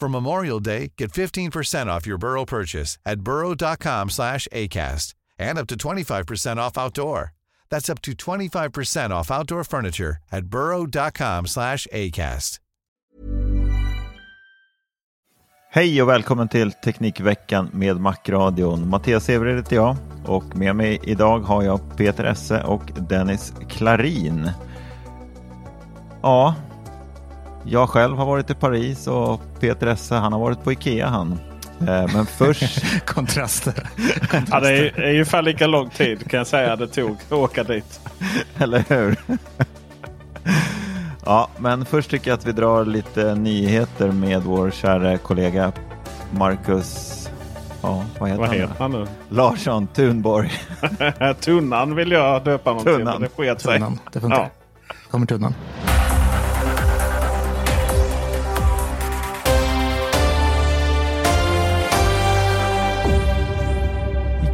For Memorial Day, get 15% off your Burrow purchase at burrow.com slash ACAST and up to 25% off outdoor. That's up to 25% off outdoor furniture at burrow.com slash ACAST. Hej och välkommen till Teknikveckan med Macradion. Mattias Everyd heter jag och med mig idag har jag Peter Esse och Dennis Klarin. Ja, jag själv har varit i Paris och Peter Esse han har varit på Ikea han. Eh, Men först... Kontraster. Ja, det är, är ungefär lika lång tid kan jag säga det tog att åka dit. Eller hur? ja, men först tycker jag att vi drar lite nyheter med vår kära kollega Marcus... Ja, vad heter Vad han? heter han nu? Larsson Thunborg. Tunnan vill jag döpa honom till, Tunnan. men det sket sig. Tunnan. Det funkar. Ja. Kommer tunnan.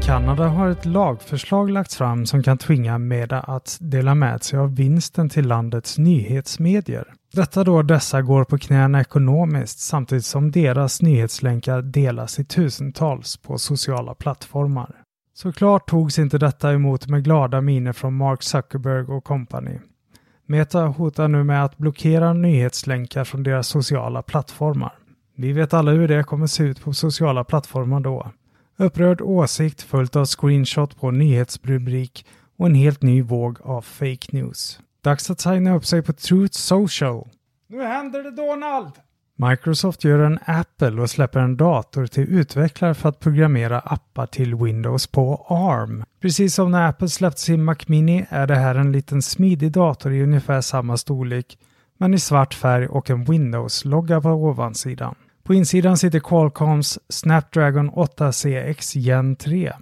Kanada har ett lagförslag lagts fram som kan tvinga Meta att dela med sig av vinsten till landets nyhetsmedier. Detta då dessa går på knäna ekonomiskt samtidigt som deras nyhetslänkar delas i tusentals på sociala plattformar. Såklart togs inte detta emot med glada miner från Mark Zuckerberg och company. Meta hotar nu med att blockera nyhetslänkar från deras sociala plattformar. Vi vet alla hur det kommer se ut på sociala plattformar då. Upprörd åsikt följt av screenshot på nyhetsrubrik och en helt ny våg av fake news. Dags att signa upp sig på Truth Social. Nu händer det Donald! Microsoft gör en Apple och släpper en dator till utvecklare för att programmera appar till Windows på ARM. Precis som när Apple släppte sin Mac Mini är det här en liten smidig dator i ungefär samma storlek men i svart färg och en Windows-logga på ovansidan. På insidan sitter Qualcomms Snapdragon 8CX Gen 3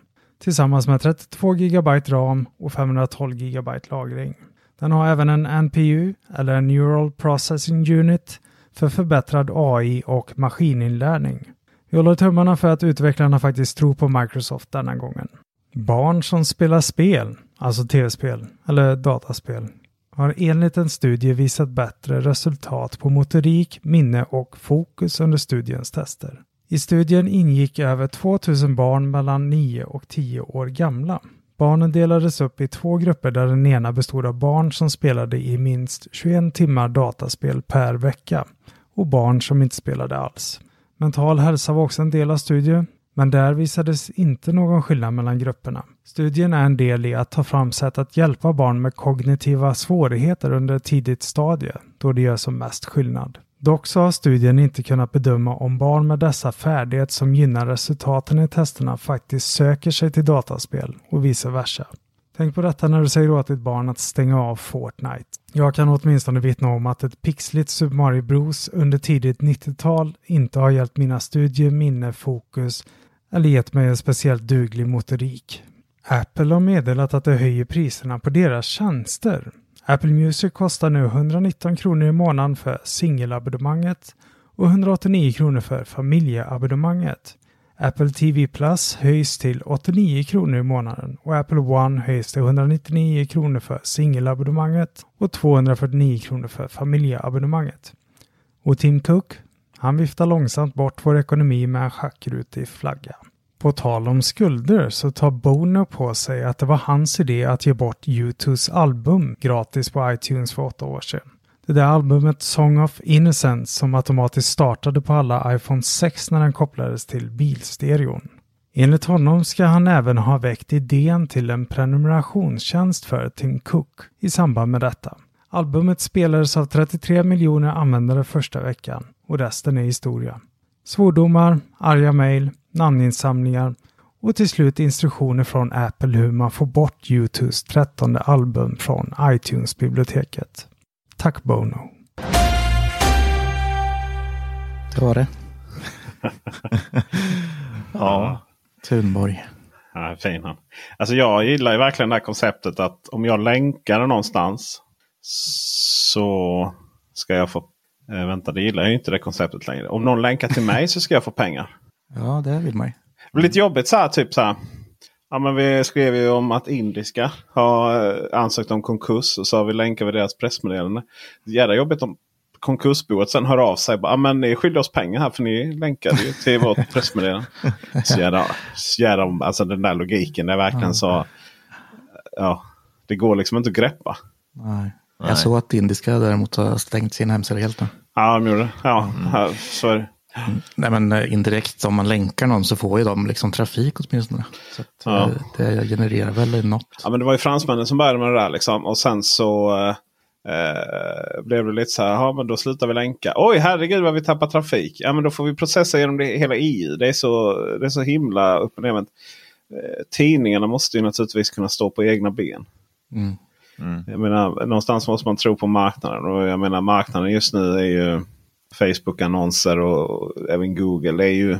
tillsammans med 32 GB RAM och 512 GB lagring. Den har även en NPU eller Neural Processing Unit för förbättrad AI och maskininlärning. Vi håller tummarna för att utvecklarna faktiskt tror på Microsoft denna gången. Barn som spelar spel, alltså tv-spel eller dataspel, har enligt en studie visat bättre resultat på motorik, minne och fokus under studiens tester. I studien ingick över 2000 barn mellan 9 och 10 år gamla. Barnen delades upp i två grupper där den ena bestod av barn som spelade i minst 21 timmar dataspel per vecka och barn som inte spelade alls. Mental hälsa var också en del av studien, men där visades inte någon skillnad mellan grupperna. Studien är en del i att ta fram sätt att hjälpa barn med kognitiva svårigheter under ett tidigt stadie, då det gör som mest skillnad. Dock så har studien inte kunnat bedöma om barn med dessa färdigheter som gynnar resultaten i testerna faktiskt söker sig till dataspel och vice versa. Tänk på detta när du säger åt ditt barn att stänga av Fortnite. Jag kan åtminstone vittna om att ett pixligt Super Mario Bros under tidigt 90-tal inte har hjälpt mina studier, minne, fokus eller gett mig en speciellt duglig motorik. Apple har meddelat att de höjer priserna på deras tjänster. Apple Music kostar nu 119 kronor i månaden för singelabonnemanget och 189 kronor för familjeabonnemanget. Apple TV Plus höjs till 89 kronor i månaden och Apple One höjs till 199 kronor för singelabonnemanget och 249 kronor för familjeabonnemanget. Och Tim Cook, han viftar långsamt bort vår ekonomi med en schackrutig flagga. På tal om skulder så tar Bono på sig att det var hans idé att ge bort U2s album gratis på iTunes för åtta år sedan. Det där albumet Song of Innocence som automatiskt startade på alla iPhone 6 när den kopplades till bilstereon. Enligt honom ska han även ha väckt idén till en prenumerationstjänst för Tim Cook i samband med detta. Albumet spelades av 33 miljoner användare första veckan och resten är historia. Svordomar, arga mejl, namninsamlingar och till slut instruktioner från Apple hur man får bort U2s trettonde album från iTunes-biblioteket. Tack Bono. Det var det. Ja. Thunborg. Ja, fin han. Alltså jag gillar ju verkligen det här konceptet att om jag länkar någonstans så ska jag få... Eh, vänta, det gillar jag ju inte det konceptet längre. Om någon länkar till mig så ska jag få pengar. Ja, det vill man ju. Det blir lite jobbigt så här, typ så här. Ja, men vi skrev ju om att Indiska har eh, ansökt om konkurs och så har vi länkat vid deras pressmeddelande. Jävla jobbigt om konkursboet sen hör av sig. Ja, men ni skyller oss pengar här för ni länkade ju till vårt pressmeddelande. Så jävla, så jävla, alltså den där logiken är verkligen så. Ja, det går liksom inte att greppa. Nej. Nej. Jag såg att Indiska däremot har stängt sin hemsida helt nu. Ja, de gjorde det. Ja, ja, så är det. Nej, men eh, indirekt om man länkar någon så får ju de liksom trafik åtminstone. Så att, Ja. eh, det genererar väl något. Ja, men det var ju fransmännen som började med det där. Liksom. Och sen så eh, blev det lite så här. Ja, men då slutar vi länka. Oj, herregud vad vi tappar trafik. Ja, men då får vi processa genom det, hela EU. Det är så, det är så himla upp och ner. Men, eh, tidningarna måste ju naturligtvis kunna stå på egna ben. Mm. Mm. Jag menar, någonstans måste man tro på marknaden. Och jag menar marknaden just nu är ju Facebook-annonser och, även Google. Det är ju,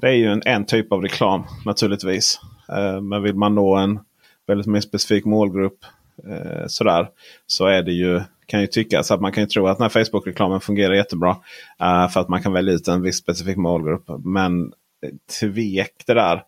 det är ju en, en typ av reklam naturligtvis. Eh, men vill man nå en väldigt mer specifik målgrupp eh, sådär, så är det ju kan ju tyckas att man kan ju tro att den här Facebook-reklamen fungerar jättebra. eh, för att man kan välja ut en viss specifik målgrupp. Men eh, tvek det där.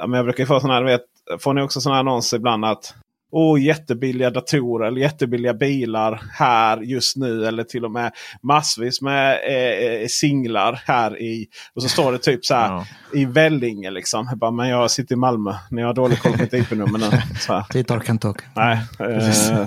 Men jag brukar ju få sådana här, vet, får ni också sådana här annonser ibland att Åh, jättebilliga datorer eller jättebilliga bilar här just nu. Eller till och med massvis med eh, eh, singlar här i. Och så står det typ så här Ja. i Vellinge liksom. Jag bara, men jag sitter i Malmö. Ni har dålig koll på mitt IP-nummer nu. Talk. Nej, Precis. eh,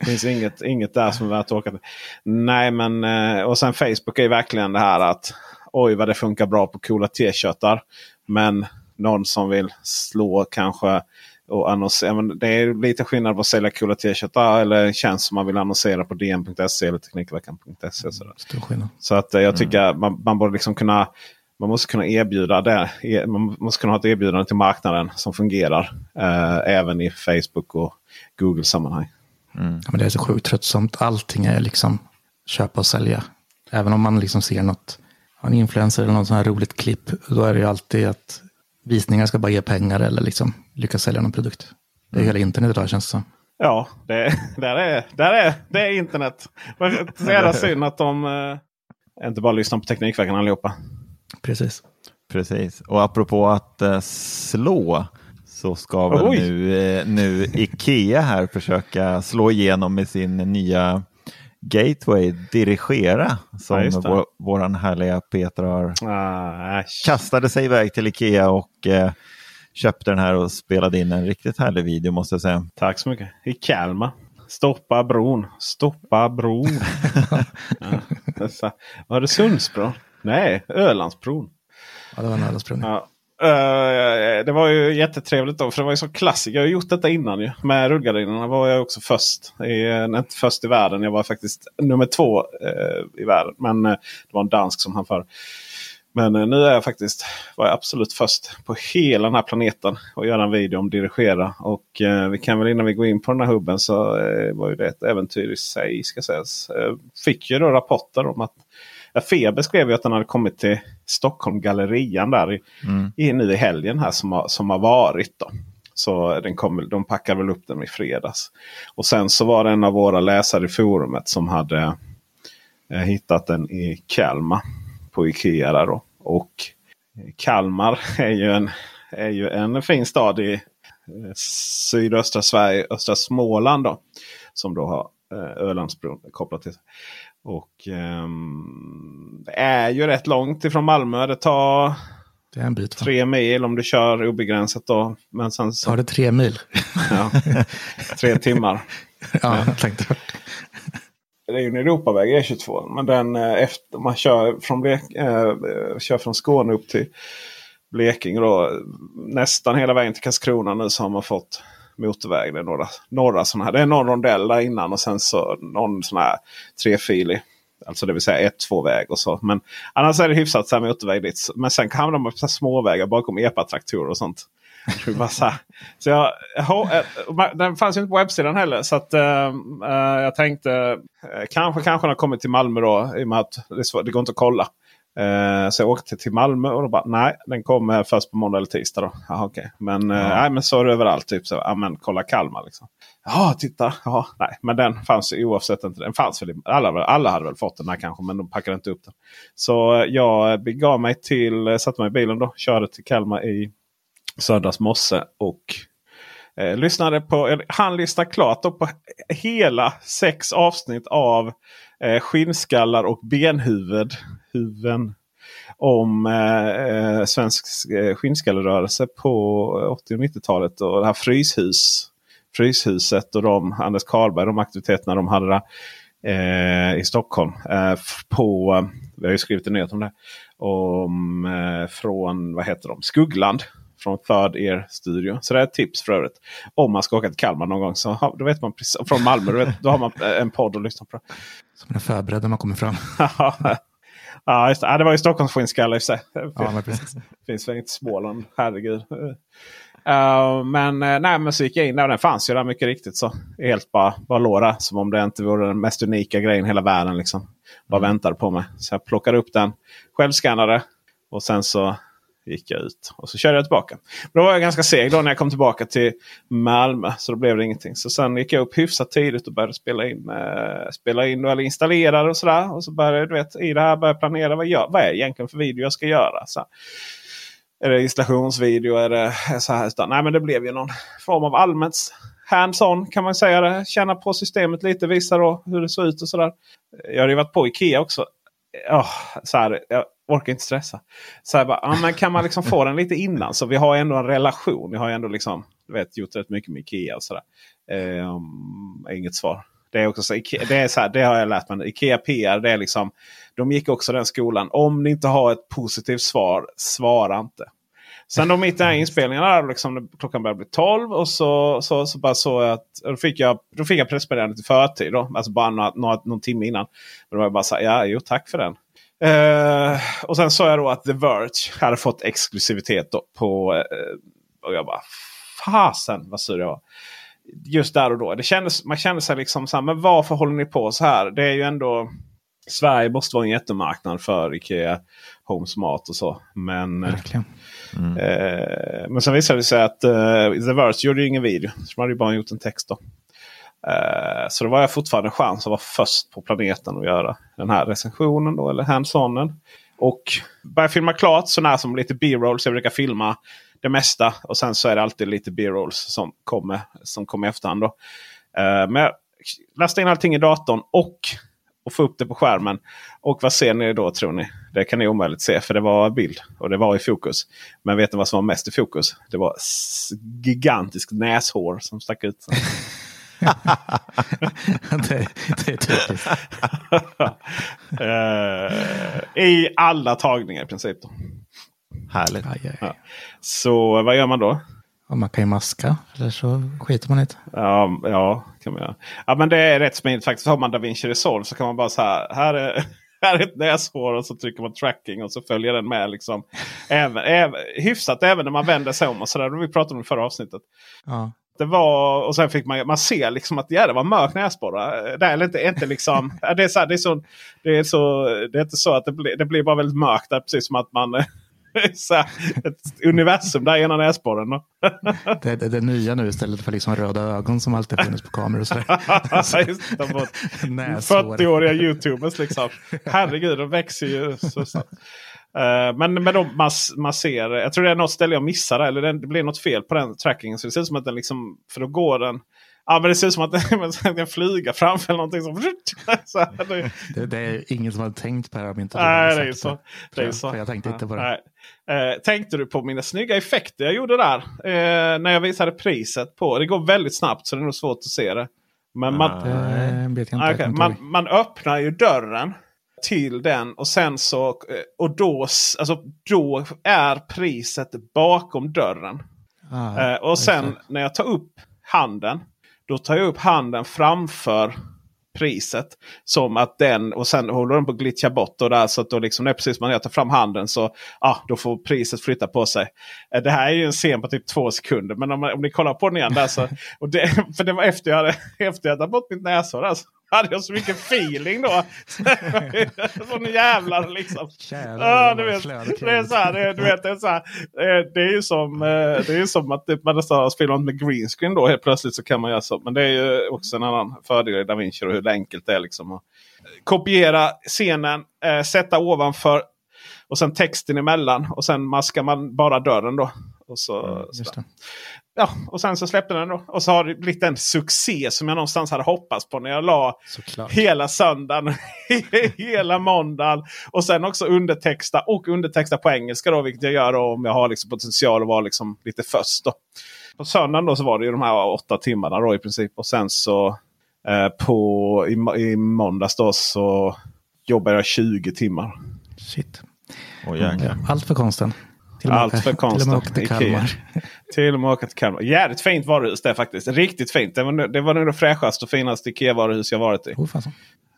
det finns inget, inget där som är värt att åka till. Nej, men eh, och sen Facebook är ju verkligen det här att oj vad det funkar bra på coola t-shirtar. Men någon som vill slå kanske och annonsera. Men det är lite skillnad på att sälja coola t-shirtar eller tjänst som man vill annonsera på dn.se eller Teknikveckan.se. skillnad. Så att eh, jag tycker att man, man borde liksom kunna man måste kunna erbjuda det. E- Man måste kunna ha ett erbjudande till marknaden som fungerar. Eh, även i Facebook och Google-sammanhang. Ja, men det är så sjukt tröttsamt. Allting är liksom köpa och sälja. Även om man liksom ser något, en influencer eller något sånt här roligt klipp. Då är det ju alltid att visningar ska bara ge pengar eller liksom lyckas sälja någon produkt. Det är hela internet idag känns det som. Ja, det, där, är, där är, det är internet. Det är så jävla synd att de eh, inte bara lyssnar på Teknikveckan allihopa. Precis. Precis. Och apropå att eh, slå så ska väl Oj. nu, eh, nu Ikea här försöka slå igenom med sin nya Gateway Dirigera som Ja, vår, våran härliga Peter har Ah, kastade sig iväg till Ikea och eh, köpte den här och spelade in en riktigt härlig video måste jag säga. Tack så mycket. I Kalmar. Stoppa bron. Stoppa bron. ja. Var det Sundsbron? Nej, Ölandsbron. Ja, det var en ödesprövning. Ja. Eh, det var ju jättetrevligt då. För det var ju så klassiskt. Jag har gjort detta innan ju. Med rullgardinerna var jag också först. I, eh, inte först i världen. Jag var faktiskt nummer två eh, i världen. Men eh, det var en dansk som han för. Men eh, nu är jag faktiskt var jag absolut först på hela den här planeten. Och göra en video om dirigera. Och eh, vi kan väl innan vi går in på den här hubben så eh, var ju det ett äventyr i sig. Ska sägas. Eh, fick ju då rapporter om att Feber skrev ju att den hade kommit till Stockholm Gallerian där i, i, nu i helgen här som har, som har varit. Då. Så den kom, de packade väl upp den i fredags. Och sen så var det en av våra läsare i forumet som hade eh, hittat den i Kalmar. På Ikea där då. Och Kalmar är ju en, är ju en fin stad i eh, sydöstra Sverige, östra Småland. Då, som då har eh, Ölandsbron kopplat till sig. Och um, det är ju rätt långt ifrån Malmö. Det tar det är en bit, va? tre mil om du kör obegränsat. Då. Men sen så, Tar det tre mil? ja, tre timmar. ja, jag tänkte Det är ju en Europaväg E22. Men den eh, efter man kör från, Blek, äh, kör från Skåne upp till Blekinge. Då, nästan hela vägen till Karlskrona nu så har man fått motorväg. Det är några, några sådana här. Det är någon rondell där innan och sen så någon sån här trefilig. Alltså det vill säga ett, två väg och så. Men annars är det hyfsat så här motorväg dit. Men sen hamnar man på småvägar bakom epatraktorer och sånt. så, så jag, eh, den fanns ju inte på webbsidan heller. Så att, uh, jag tänkte uh, kanske kanske den har kommit till Malmö då. I och med att det, det går inte att kolla. Uh, så jag åkte till Malmö och då bara nej, den kommer först på måndag eller tisdag. Då. Aha, okay. Men, uh, nej, men så är det överallt. Typ så, ja, men, kolla Kalmar. Liksom. Ja, titta. Ja, nej, men den fanns oavsett inte. Den fanns väl, alla, alla hade väl fått den här kanske, men de packade inte upp den. Så jag begav mig till, satte mig i bilen då, körde till Kalmar i söndags morse. Och eh, lyssnade på, han lyssnade klart på hela sex avsnitt av eh, Skinnskallar och benhuvud. Huven, om eh, eh svensk eh, skinnskallerörelse på 80 och 90-talet. Och det här Fryshus, Fryshuset och de, Anders Karlberg, de aktiviteterna de hade där. Eh, i Stockholm. Eh, på, eh, vi har ju skrivit en nyhet om det. Om, eh, från vad heter de? Skuggland från Third Ear Studio. Så det är ett tips för övrigt. Om man ska åka till Kalmar någon gång. Så då vet man precis, från Malmö, då, vet, då har man en podd att lyssna på. Så man är förberedd när man kommer fram. ja, just det. Ja, det var ju Stockholms skinnskalle i sig. Ja, men precis. finns väl inte Småland, herregud. Uh, men uh, nej, men så gick jag in där och den fanns ju där mycket riktigt. så Helt bara, bara låra. Som om det inte vore den mest unika grejen i hela världen. Liksom. Bara mm. väntade på mig. Så jag plockade upp den. Självskannade. Och sen så gick jag ut. Och så körde jag tillbaka. Men då var jag ganska seg då när jag kom tillbaka till Malmö. Så då blev det ingenting. Så sen gick jag upp hyfsat tidigt och började spela in. Eh, spela in eller installera och sådär. Och så började du vet, i det här började planera vad, jag, vad är egentligen för video jag ska göra. Så är det installationsvideo? Är det så här? Nej men det blev ju någon form av allmänt hands-on kan man säga det. Känna på systemet lite, visa då hur det såg ut och sådär. Jag har ju varit på Ikea också. Oh, så här, jag orkar inte stressa. Så här bara, ah, men kan man liksom få den lite innan? Så vi har ändå en relation. Jag har ändå liksom, du vet, gjort rätt mycket med Ikea. och sådär. Eh, inget svar. Det är också så, det, är så här, det har jag lärt mig. Ikea PR, det är liksom, de gick också den skolan. Om ni inte har ett positivt svar, svara inte. Sen då mitt i den här inspelningen, liksom, klockan började bli 12 och så, så, så bara så att då fick jag, då fick jag pressmeddelandet i förtid. Då, alltså bara några, några, någon timme innan. Men då var jag bara så här, ja, jo tack för den. Uh, och sen sa jag då att The Verge hade fått exklusivitet på... Uh, och jag bara fasen vad sur jag var. Just där och då. Det kändes, man kände sig liksom så här, men varför håller ni på så här? Det är ju ändå... Sverige måste vara en jättemarknad för Ikea Homes mat och så. Men, Verkligen. Mm. Eh, men sen visade det sig att eh, The Verge gjorde ju ingen video. Så de hade ju bara gjort en text då. Uh, så då var jag fortfarande en chans att vara först på planeten och göra den här recensionen då, eller hands-onen. Och börja filma klart sådär som lite B-rolls. Jag brukar filma det mesta och sen så är det alltid lite B-rolls som kommer, som kommer i efterhand. Då. Uh, men jag lastade in allting i datorn och, och få upp det på skärmen. Och vad ser ni då tror ni? Det kan ni omöjligt se för det var bild och det var i fokus. Men vet ni vad som var mest i fokus? Det var gigantiskt näshår som stack ut. det, det, är typiskt. uh, I alla tagningar i princip. Då. Härligt. Aj, aj. Ja. Så vad gör man då? Ja, man kan ju maska eller så skiter man det. Ja, ja, kan man göra. Ja, men det är rätt smidigt faktiskt. Har man DaVinci Resolve så kan man bara så här. Här är, här är ett näshår och så trycker man tracking och så följer den med. Liksom. Även, även, hyfsat även när man vänder sig om. och så där. Vi pratade om i förra avsnittet. Ja. Det var, och sen fick man, man ser liksom att ja, det var mörk näsborre. Det är inte, inte liksom, det är, så, det är, så, det är, så, det är inte så att det blir, det blir bara väldigt mörkt där. Precis som att man så här, ett universum där ena näsborren. det, är det nya nu istället för liksom röda ögon som alltid funnits på kameror. Så Just, 40-åriga youtubers liksom. Herregud, de växer ju. Så, så. Uh, men men då man, man ser, jag tror det är något ställe jag missade. Eller det, det blir något fel på den trackingen. Så det ser ut som att den liksom, för då går den. Ja, men det ser ut som att kan flyga framför eller någonting. Så, så här, det, Det, det är ingen som har tänkt på det om inte Nej, det är så. Det är så. För jag tänkte inte på det. Eh, tänkte du på mina snygga effekter jag gjorde där? Eh, när jag visade priset på. Det går väldigt snabbt så det är nog svårt att se det. Men man, jag jag kommer inte man, man öppnar ju dörren till den och sen så och då, alltså, då är priset bakom dörren. Ah, Eh, och sen när jag tar upp handen. Då tar jag upp handen framför priset. Som att den och sen håller den på att glitcha bort. Och där, så att då liksom, när precis när jag tar fram handen så ah, då får priset flytta på sig. Eh, det här är ju en scen på typ två sekunder. Men om, om ni kollar på den igen. Där, så, och det, för det var efter jag hade, efter jag hade tagit bort mitt näshår. Alltså hade jag så mycket feeling då. Sån jävlar liksom. Det du var vet, flödet det är så här, det, du vet, det är så här, eh, det är ju som, eh, det är som att man nästan spelar med green screen då. Helt plötsligt så kan man göra så. Men det är ju också en annan fördel i DaVinci och hur enkelt det är liksom att kopiera scenen, eh, sätta ovanför och sen texten emellan. Och sen maskar man bara dörren då. Och, så, Mm, det. ja, och sen så släppte den då. Och så har det blivit en succé som jag någonstans hade hoppats på när jag la Såklart. hela söndagen, hela måndagen. Och sen också undertexta och undertexta på engelska då, vilket jag gör då, om jag har liksom potential att vara liksom lite först. Då. På söndagen då så var det ju de här åtta timmarna då i princip. Och sen så eh, på, i, i måndags då så jobbade jag 20 timmar. Shit. Jäklar. Allt för konsten. Till Allt för konsten. Till och med till Ikea. Kalmar. Till och med åka till Kalmar. Jävligt fint varuhus det faktiskt. Riktigt fint. Det var, det var nog det fräschaste och finaste Ikea-varuhus jag varit i. Oh.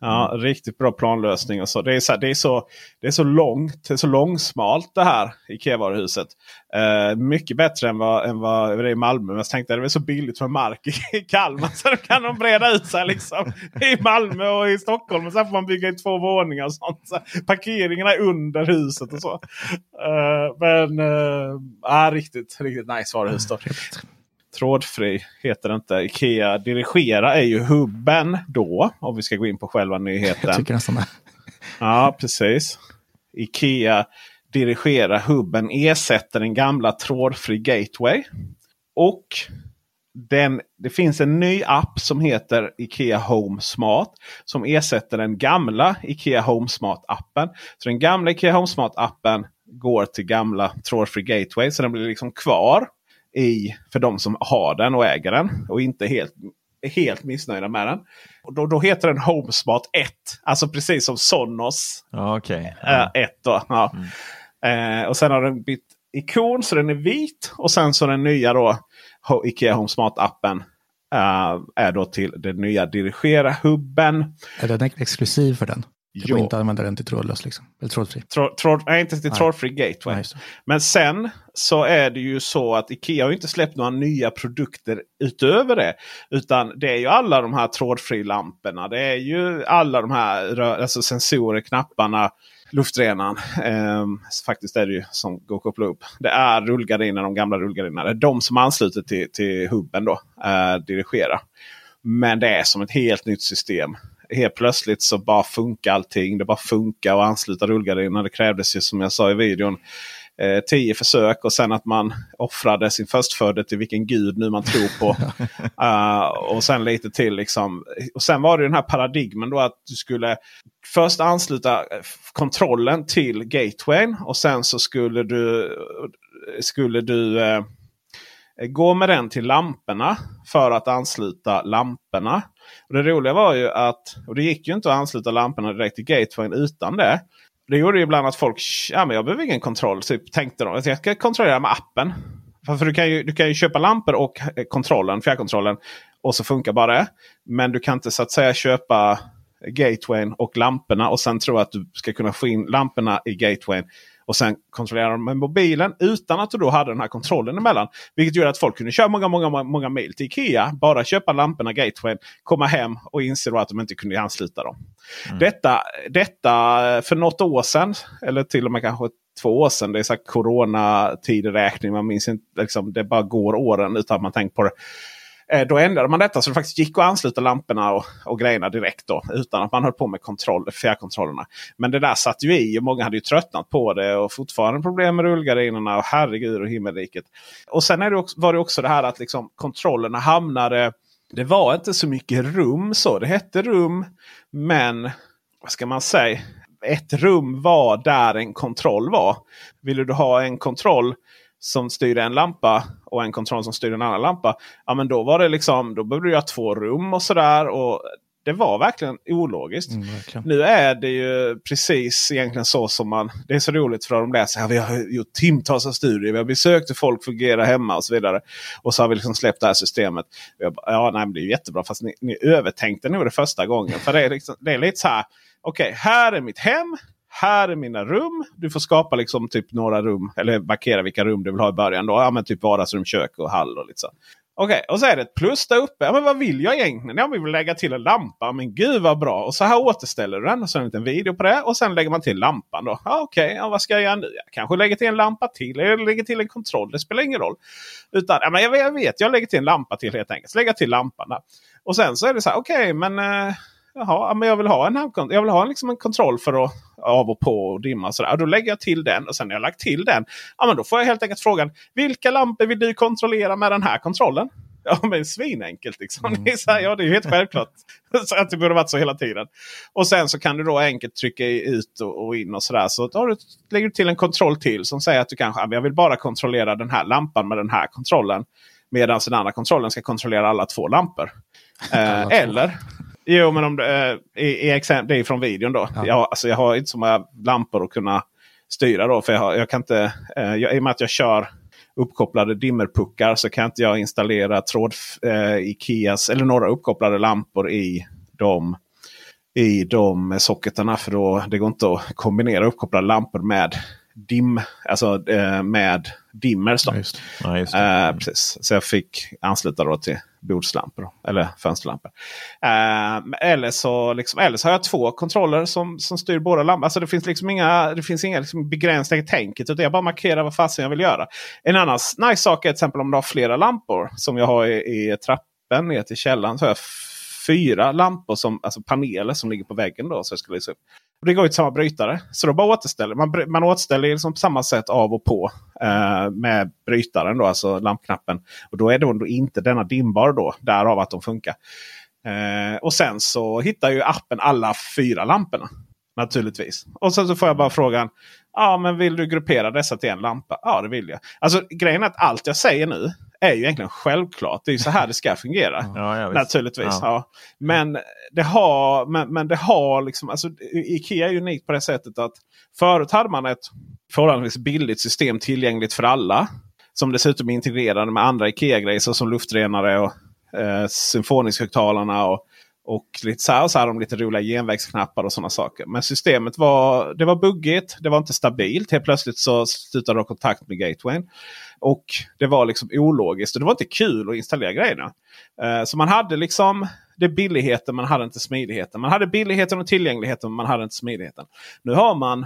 Ja, riktigt bra planlösning. Och så. Det, är så, det, är så, det är så långt, det är så långsmalt det här Ikea-varuhuset. Eh, mycket bättre än vad, än vad det är i Malmö. Men jag tänkte att det är så billigt för mark i, i Kalmar. Så då kan de breda ut sig liksom, i Malmö och i Stockholm. Och sen får man bygga i två våningar och sånt. Så parkeringarna är under huset och så. Eh, men uh, ja, riktigt, riktigt nice varuhus. Då. Trådfri heter det inte. Ikea Dirigera är ju hubben då. Om vi ska gå in på själva nyheten. Jag tycker nästan det. Ja, precis. Ikea Dirigera hubben ersätter den gamla trådfri Gateway. Och den, det finns en ny app som heter Ikea Home Smart. Som ersätter den gamla Ikea Home Smart-appen. Så den gamla Ikea Home Smart-appen går till gamla trådfri Gateway. Så den blir liksom kvar i, för de som har den och äger den. Och inte helt, är helt missnöjda med den. Och då, då heter den HomeSmart 1. Alltså precis som Sonos Ja, okej. eh, 1. Då. Ja. Eh, och sen har den bytt ikon så den är vit. Och sen så den nya då Ikea HomeSmart-appen. eh, är då till den nya Dirigera-hubben. Är den exklusiv för den? Du får inte använda den till trådlös liksom. Eller trådfri. Tråd, tråd, nej, inte till trådfri gateway. Nej. Men sen så är det ju så att Ikea har inte släppt några nya produkter utöver det. Utan det är ju alla de här trådfri-lamporna. Det är ju alla de här alltså sensorer, knapparna, luftrenaren. Ehm, faktiskt är det ju som går att koppla upp. Det är rullgardiner, de gamla rullgardinerna. Det är de som ansluter till, till hubben då. Eh, dirigera. Men det är som ett helt nytt system. Helt plötsligt så bara funkar allting. Det bara funkar att ansluta rullgardinerna. Det krävdes ju som jag sa i videon eh, tio försök och sen att man offrade sin förstfödde till vilken gud nu man tror på. Eh, och sen lite till. liksom. Och sen var det den här paradigmen då att du skulle först ansluta kontrollen till gatewayn. Och sen så skulle du, skulle du eh, Eh, gå med den till lamporna för att ansluta lamporna. Och Det roliga var ju att, och det gick ju inte att ansluta lamporna direkt till gatewayn utan det. Det gjorde ju ibland att folk, ja men jag behöver ingen kontroll, typ, tänkte de. att Jag ska kontrollera med appen. För, för du, kan ju, du kan ju köpa lampor och eh, kontrollen, fjärrkontrollen. Och så funkar bara det. Men du kan inte så att säga köpa gatewayn och lamporna och sen tro att du ska kunna få in lamporna i gatewayn. Och sen kontrollera dem med mobilen utan att du då hade den här kontrollen emellan. Vilket gör att folk kunde köra många, många, många mil till Ikea. Bara köpa lamporna, gatewayn, komma hem och inse då att de inte kunde ansluta dem. Detta, detta för något år sedan, eller till och med kanske två år sedan. Det är så här coronatideräkning. Man minns inte, liksom, det bara går åren utan att man tänker på det. Eh, då ändrade man detta så det faktiskt gick att ansluta lamporna och, och grejerna direkt. Då, utan att man höll på med kontroll, fjärrkontrollerna. Men det där satt ju i och många hade ju tröttnat på det. Och fortfarande problem med rullgardinerna. Och herregud och himmelriket. Och sen är det också, var det också det här att liksom kontrollerna hamnade det var inte så mycket rum så. Det hette rum men vad ska man säga? Ett rum var där en kontroll var. Ville du ha en kontroll som styrde en lampa och en kontroll som styrde en annan lampa. Ja men då var det liksom, då behövde du ha två rum och sådär. Och det var verkligen ologiskt. Mm, verkligen. Nu är det ju precis egentligen så som man... Det är så roligt för de läser. Ja, vi har gjort timtals av studier. Vi har besökt hur folk fungerar hemma och så vidare. Och så har vi liksom släppt det här systemet. Bara, ja, nej, det är jättebra. Fast ni, ni övertänkte nog det första gången. För det är, liksom, det är lite så här. Okej, okay, här är mitt hem. Här är mina rum. Du får skapa liksom typ några rum. Eller markera vilka rum du vill ha i början. Då. Ja, men typ vardagsrum, kök och hall och lite så. Okej, okay, och så är det ett plus där uppe. Ja, men vad vill jag egentligen? Jag vill lägga till en lampa. Men gud vad bra! Och så här återställer du den. Och så en liten video på det. Och sen lägger man till lampan. då. Ja, Okej, okay, ja, vad ska jag göra nu? Jag kanske lägger till en lampa till. Eller lägger till en kontroll. Det spelar ingen roll. Utan, ja, men jag, jag vet, jag lägger till en lampa till helt enkelt. Så lägger till lampan där. Och sen så är det så här, okej, okay, men... Eh, Jaha, men jag vill ha en, jag vill ha liksom en kontroll för att av och på och dimma. Och sådär. Och då lägger jag till den och sen när jag lagt till den. Ja, men då får jag helt enkelt frågan. Vilka lampor vill du kontrollera med den här kontrollen? Ja men svinenkelt liksom. Mm. Det är så här, ja det är helt självklart. så att det borde varit så hela tiden. Och sen så kan du då enkelt trycka ut och, och in och sådär. Så då du, lägger du till en kontroll till som säger att du kanske jag vill bara kontrollera den här lampan med den här kontrollen. Medan den andra kontrollen ska kontrollera alla två lampor. Eh, eller Jo, men om det, eh, i, i exempel, det är från videon då. Ja. Jag, alltså, jag har inte så många lampor att kunna styra då. För jag, har, jag kan inte, eh, jag, I och med att jag kör uppkopplade dimmerpuckar så kan inte jag installera tråd, eh, Ikeas eller några uppkopplade lampor i de, i de socketarna. För då, det går inte att kombinera uppkopplade lampor med dim, alltså, eh, med dimmers. Ja, ja, eh, precis. Så jag fick ansluta då till bordslampor. Eller fönsterlampor. Eh, eller, så, liksom, eller så har jag två kontroller som, som styr båda lamporna. Alltså det finns liksom inga, det finns inga liksom begränsningar i tänket. Utan jag bara markerar vad fasen jag vill göra. En annan nice sak är till exempel om du har flera lampor. Som jag har i, i trappen ner till källaren. Så har jag fyra lampor, som, alltså paneler som ligger på väggen. Då, så jag ska lysa upp. Det går ju till samma brytare. Så då bara återställer man. Man återställer liksom på samma sätt av och på eh, med brytaren, då, alltså lampknappen. Och då är det då inte denna dimbar då. Därav att de funkar. Eh, och sen så hittar ju appen alla fyra lamporna. Naturligtvis. Och sen så får jag bara frågan. Ja, men vill du gruppera dessa till en lampa? Ja, det vill jag. Alltså grejen är att allt jag säger nu är ju egentligen självklart. Det är ju så här det ska fungera. Ja, ja, Naturligtvis. Ja. Men det har, men, men det har liksom, alltså, Ikea är unikt på det sättet att förut hade man ett förhållandevis billigt system tillgängligt för alla. Som dessutom är integrerade med andra Ikea-grejer som luftrenare och eh, symfonishögtalarna och och lite så här, och så hade de lite roliga genvägsknappar och sådana saker. Men systemet var, det var buggigt. Det var inte stabilt. Helt plötsligt så slutade det ha kontakt med gatewayn. Och det var liksom ologiskt och det var inte kul att installera grejerna. Eh, så man hade liksom det billigheten, man hade inte smidigheten. Man hade billigheten och tillgängligheten, men man hade inte smidigheten. Nu har man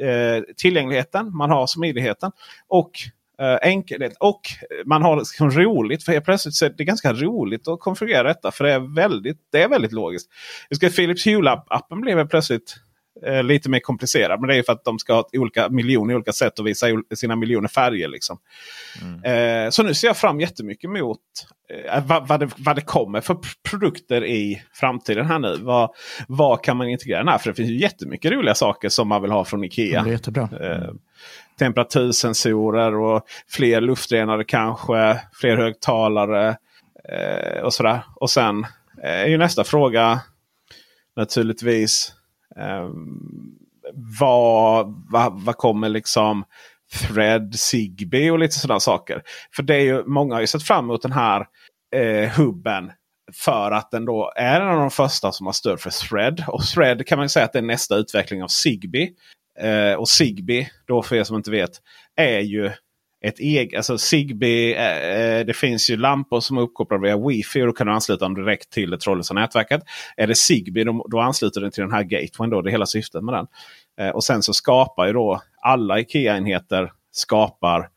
eh, tillgängligheten, man har smidigheten. Och Uh, enkelhet. Och man har liksom roligt. För helt plötsligt så är det ganska roligt att konfigurera detta. För det är väldigt, det är väldigt logiskt. Jag ska Philips Hue-appen blev plötsligt uh, lite mer komplicerad. Men det är för att de ska ha olika miljoner olika sätt att visa sina miljoner färger. Liksom. Mm. Uh, så nu ser jag fram jättemycket mot vad, vad, det, vad det kommer för produkter i framtiden här nu. Vad, vad kan man integrera den här? För det finns ju jättemycket roliga saker som man vill ha från Ikea. Det är jättebra. Mm temperatursensorer och fler luftrenare kanske. Fler högtalare eh, och sådär. Och sen eh, är ju nästa fråga naturligtvis eh, vad, vad, vad kommer liksom Thread, Zigbee och lite sådana saker. För det är ju många har ju sett fram emot den här eh, hubben. För att den då är en av de första som har stöd för Thread. Och Thread kan man säga att det är nästa utveckling av Zigbee. Eh, och Zigbee, då för er som inte vet, är ju ett eget, alltså Zigbee, eh, det finns ju lampor som är uppkopplade via Wi-Fi och då kan du ansluta dem direkt till det trådlösa nätverket. Är det Zigbee då, då ansluter den till den här gatewayn. Då, det är hela syftet med den. Eh, och sen så skapar ju då alla IKEA-enheter skapar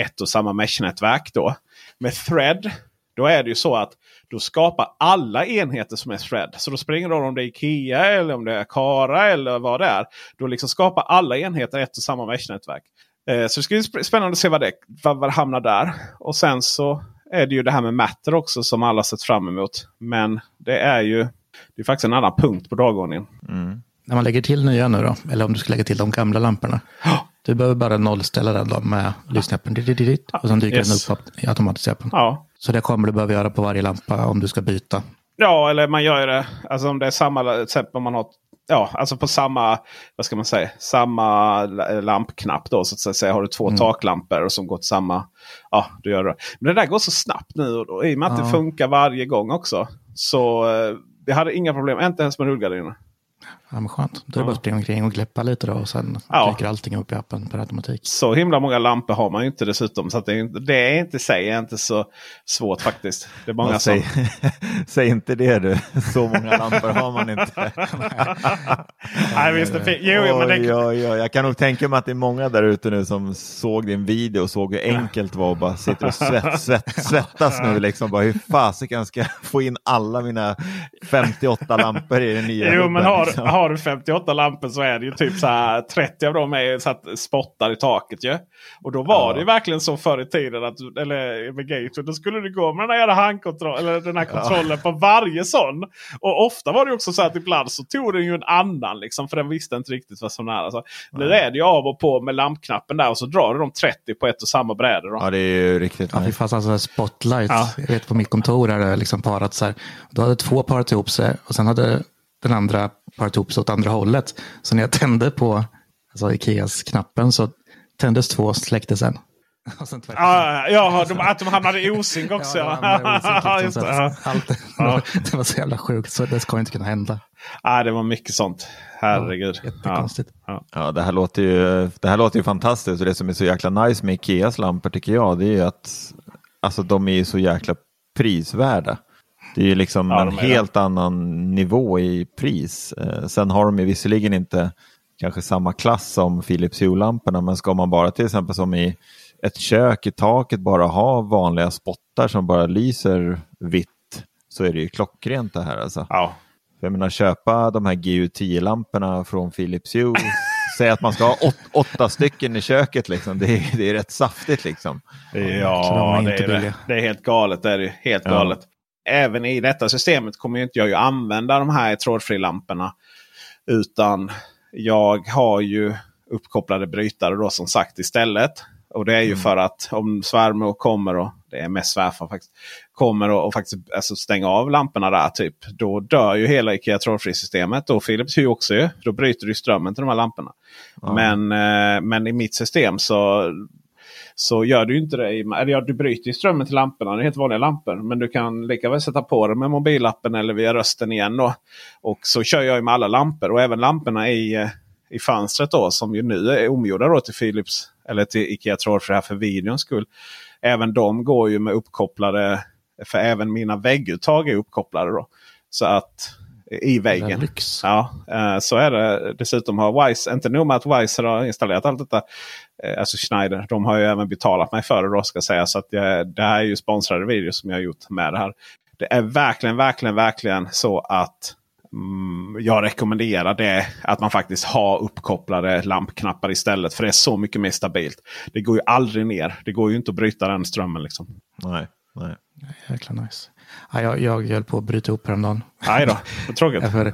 ett och samma mesh-nätverk. Då. Med Thread då är det ju så att då skapar alla enheter som är thread. Så då springer det om det är Ikea eller om det är Kara eller vad det är. Då liksom skapar alla enheter ett och samma mesh-nätverk. Eh, så det ska bli spännande att se vad det, vad, vad det hamnar där. Och sen så är det ju det här med Matter också som alla sett fram emot. Men det är ju det är faktiskt en annan punkt på dagordningen. Mm. När man lägger till nya nu då, eller om du ska lägga till de gamla lamporna. Du behöver bara nollställa den då med dit, Och sen dyker Yes. den upp i automatiskt i appen. Ja. Så det kommer du behöva göra på varje lampa om du ska byta. Ja, eller man gör ju det. Alltså om det är samma, till exempel man har Ja, alltså på samma, vad ska man säga, samma lampknapp då så att säga. Har du två Mm. taklampor som går till samma, ja du gör det. Men det där går så snabbt nu och då, i och med att Ja. det funkar varje gång också. Så eh, vi hade inga problem, inte ens med rullgardinerna. Ja, men skönt. Då är det bara att springa omkring och gläppa lite då och sen Ja. dyker allting upp i appen per automatik. Så himla många lampor har man ju inte dessutom. Så att det, är, inte- det är inte sig är inte så svårt faktiskt. Det är många Ja, som... säg, säg inte det du. Så många lampor har man inte. Nej, visst, det fin- jo, jo, men det... Oj, oj, oj. Jag kan nog tänka mig att det är många där ute nu som såg din video och såg hur enkelt det var och bara sitter och svett, svett, svettas nu. Liksom. Bara, hur fasiken ska jag få in alla mina 58 lampor i den nya Jo, men har, liksom. har du 58 lampor så är det ju typ så här 30 av dem är så att spottar i taket ju. Och då var Ja. det ju verkligen så förr i tiden, att, eller med Gateway, då skulle du gå med den här jävla handkontroll, eller den här kontrollen på varje sån. Och ofta var det också så att ibland så tog den ju en annan liksom, för den visste inte riktigt vad som är. Alltså, nu är det ju av och på med lampknappen där och så drar du de 30 på ett och samma bräde. Då. Ja, det är ju riktigt Ja, fy nice. fan, alltså spotlight. Ja. Jag vet på mitt kontor är det liksom parat så här. Då hade två parat ihop sig och sen hade den andra parat ihop sig åt andra hållet. Så när jag tände på alltså Ikeas knappen så tändes två och släcktes en. Och sen tvärtom. Ja, ja de, att de hamnade i osynk också. Ja, Ja, ja, just så det. Ja. allt, det var så jävla sjukt så det ska inte kunna hända. Ja, det var mycket sånt. Herregud. Ja. Jättekonstigt. Ja, det här, låter ju, det här låter ju fantastiskt och det som är så jäkla nice med Ikeas lampor tycker jag det är ju att alltså, de är så jäkla prisvärda. Det är ju liksom Ja, en helt annan nivå i pris. Eh, sen har de ju visserligen inte kanske samma klass som Philips Hue-lamporna men ska man bara till exempel som i ett kök i taket bara ha vanliga spottar som bara lyser vitt så är det ju klockrent det här alltså. Ja. För jag menar köpa de här GU10-lamporna från Philips Hue. Säg att man ska ha åt, åtta stycken i köket liksom. Det är, det är rätt saftigt liksom. Ja, är det är, det. är helt galet. Det är det. Helt Ja. Även i detta systemet kommer ju inte jag ju använda de här trådfrilamporna. Utan jag har ju uppkopplade brytare då som sagt istället. Och det är ju för att om svärmor kommer och det är mest svärfar faktiskt. Kommer och, och faktiskt alltså stänga av lamporna där typ. Då dör ju hela Ikea trådfri-systemet. Och Philips Hue också ju. Då bryter du strömmen till de här lamporna. Men, eh, men i mitt system så så gör du inte det. I, eller ja, du bryter ju strömmen till lamporna. Det är helt vanliga lampor. Men du kan lika väl sätta på dem med mobilappen eller via rösten igen. Då. Och så kör jag ju med alla lampor. Och även lamporna i, eh, i fönstret då. Som ju nu är omgjorda då till Philips. Eller till Ikea trådfri här för videons skull. Även de går ju med uppkopplade. För även mina vägguttag är uppkopplade då. Så att i väggen. Lyx. Ja, eh, så är det. Dessutom har Wise, inte nog med att Wise har installerat allt detta. eh, Alltså Schneider, de har ju även betalat mig för det då ska jag säga. Så att jag, det här är ju sponsrade videos som jag har gjort med det här. Det är verkligen, verkligen, verkligen så att mm, jag rekommenderar det. Att man faktiskt har uppkopplade lampknappar istället. För det är så mycket mer stabilt. Det går ju aldrig ner. Det går ju inte att bryta den strömmen liksom. Nej, nej. Jäkla nice. Ja, jag, jag höll på att bryta upp häromdagen. Nej då, vad tråkigt. Ja, för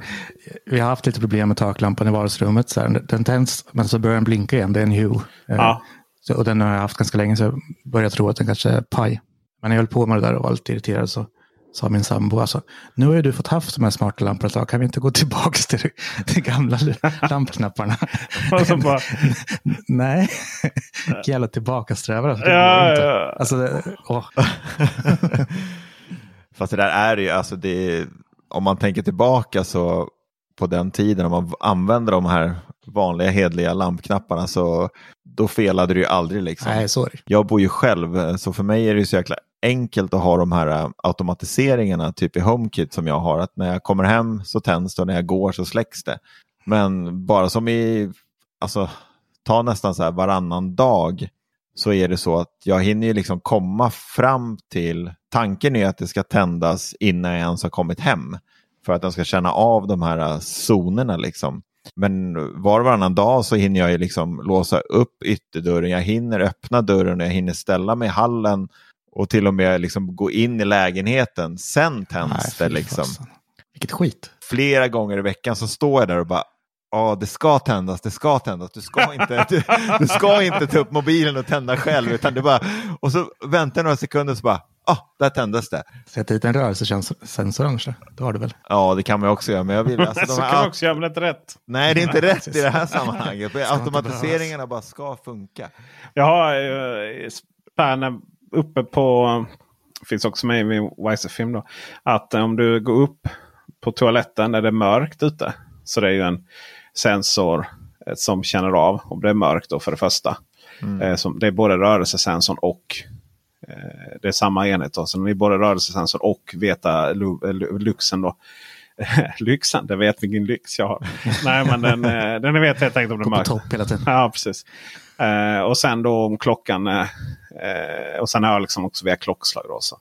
vi har haft lite problem med taklampan i vardagsrummet. Så här. Den tänds, men så börjar den blinka igen. Det är en Hue. Eh, Ja. Så, och den har jag haft ganska länge, så jag börjar tro att den kanske är paj. Men jag höll på med det där och var lite irriterad så sa min sambo, alltså, nu har ju du fått haft de här smarta lamporna ett tag, kan vi inte gå tillbaka till de gamla lampknapparna? Och så bara, Nej, jävla tillbakasträvare. Det Ja, inte. ja. Alltså, åh. Fast det där är ju, alltså det, om man tänker tillbaka så på den tiden om man använde de här vanliga hedliga lampknapparna så då felade det ju aldrig liksom. Nej, det. Jag bor ju själv så för mig är det ju så jäkla enkelt att ha de här äh, automatiseringarna typ i HomeKit som jag har. Att när jag kommer hem så tänds det och när jag går så släcks det. Men bara som i, alltså ta nästan så här varannan dag så är det så att jag hinner ju liksom komma fram till, tanken är att det ska tändas innan jag ens har kommit hem. För att den ska känna av de här äh, zonerna liksom. Men var och varannan dag så hinner jag ju liksom låsa upp ytterdörren, jag hinner öppna dörren och jag hinner ställa mig i hallen och till och med liksom gå in i lägenheten. Sen tänds Nej, det liksom. Vilket skit. Flera gånger i veckan så står jag där och bara Ja, det ska tändas, det ska tändas. Du ska, inte, du, du ska inte ta upp mobilen och tända själv. Utan du bara, och så väntar några sekunder och så bara, ah, där tändes det. Sätt dit en rörelsesensor kanske. Det har du väl? Ja, det kan man också göra. Men jag vill, alltså, de så här, kan du också göra, men inte rätt. Nej, det är inte Nej, rätt i det här sammanhanget. Automatiseringarna bara ska funka. Jag har eh, spärren uppe på, finns också med i min Wiser-film då. Att om du går upp på toaletten när det är mörkt ute. Så det är ju en sensor eh, som känner av om det är mörkt då för det första. Eh, som, det är både rörelsesensorn och eh, det är samma enhet. Då. Så det är både rörelsesensor och veta lu, lu, luxen. Då. lyxen, det vet vilken lyx jag har. Nej men den, den vet helt enkelt om det är på mörkt. topp hela tiden. Ja, precis. Och sen då om klockan. Och sen har jag liksom också via klockslag. Då, så.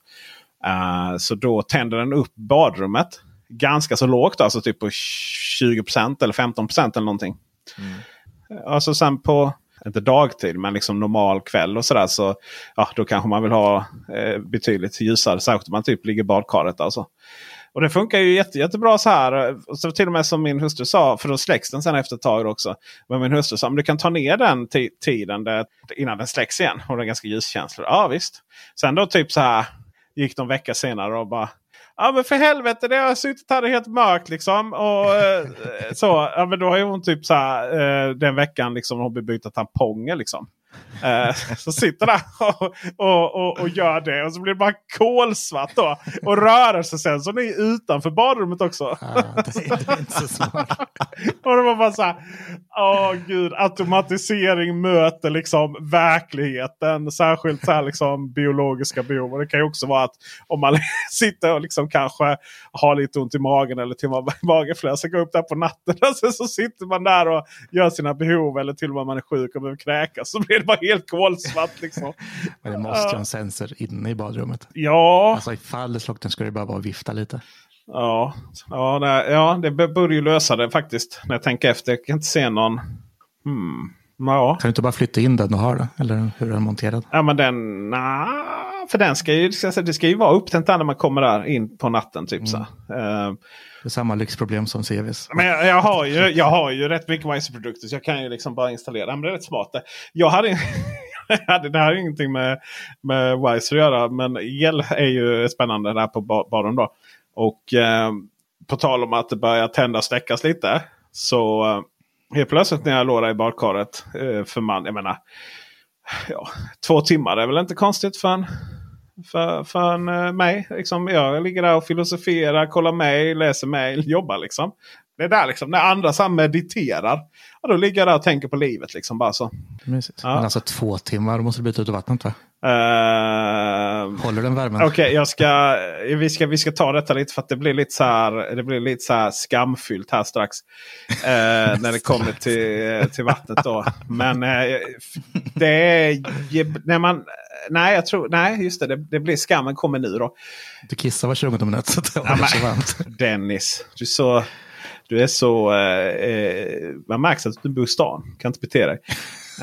Så då tänder den upp badrummet. Ganska så lågt, alltså typ på 20% eller 15% eller någonting. Eh, Alltså sen på, inte dagtid, men liksom normal kväll och sådär. Så ja, då kanske man vill ha eh, betydligt ljusare. Särskilt om man typ ligger i badkaret. Alltså. Och det funkar ju jätte, jättebra så här. Så till och med som min hustru sa, för då släcks den sen efter ett tag också. Men min hustru sa, om du kan ta ner den ti- tiden där, innan den släcks igen. Och den är ganska ljuskänslig. Ja visst. Sen då typ så här gick de en vecka senare och bara Ja men för helvete det har suttit här det är helt mörkt liksom. Och, eh, så, ja, men då har ju hon typ så här, eh, den veckan liksom hon byta tamponger liksom. Eh, så sitter där och, och, och, och gör det. Och så blir det bara kolsvart då. Och rörelsesensorn är utanför badrummet också. Ja, det, är, det är inte så smart. Och det var bara så här. Åh gud, automatisering möter liksom verkligheten. Särskilt så här liksom biologiska behov. Och det kan ju också vara att om man sitter och liksom kanske har lite ont i magen eller till och med mageflösa. Går upp där på natten och sen så sitter man där och gör sina behov. Eller till och med man är sjuk och behöver kräkas. Så blir det bara helt kolsvart liksom. Men det måste ju ha en sensor inne i badrummet. Ja, Alltså ifall det slocknar ska det bara vara att vifta lite. ja, ja, nej, ja det borde ju lösa det faktiskt. När jag tänker efter. Jag kan inte se någon. Hmm. Ja. Kan du inte bara flytta in den du har? Eller hur är den monterad? Ja men den, nah, för den ska ju, det ska ju vara upptänt när man kommer där in på natten. Typ så. Eh, Det är samma lyxproblem som CVs. men jag, jag, har ju, jag har ju rätt mycket Wiser-produkter så jag kan ju liksom bara installera. Men det är rätt smart. Jag hade, det här ju ingenting med, med Wiser att göra. Men el är ju spännande där på ba- baren då. Och eh, på tal om att det börjar tändas och släckas lite. Så eh, helt plötsligt när jag låg där i badkaret. Eh, för man, jag menar. Ja, två timmar är väl inte konstigt för en, för, för eh, mig. Liksom, jag ligger där och filosoferar, kollar mejl, läser mejl, jobbar liksom. Det är där liksom, när andra så mediterar. Ja, då ligger jag där och tänker på livet. Liksom, bara så. Ja. Men alltså två timmar, då måste du byta ut vattnet va? Eh, Håller den värmen? Okej, jag ska, vi, ska, vi ska ta detta lite för att det blir lite så här, det blir lite så här skamfyllt här strax. Eh, när det kommer till, till vattnet då. Men eh, det är... När man, nej, jag tror, nej, just det, det. Det blir skammen kommer nu då. Du kissar var 20 minut så det Ja, varmt. Dennis, du så... Du är så... Eh, eh, man märks att du bor i stan. Kan inte bete dig.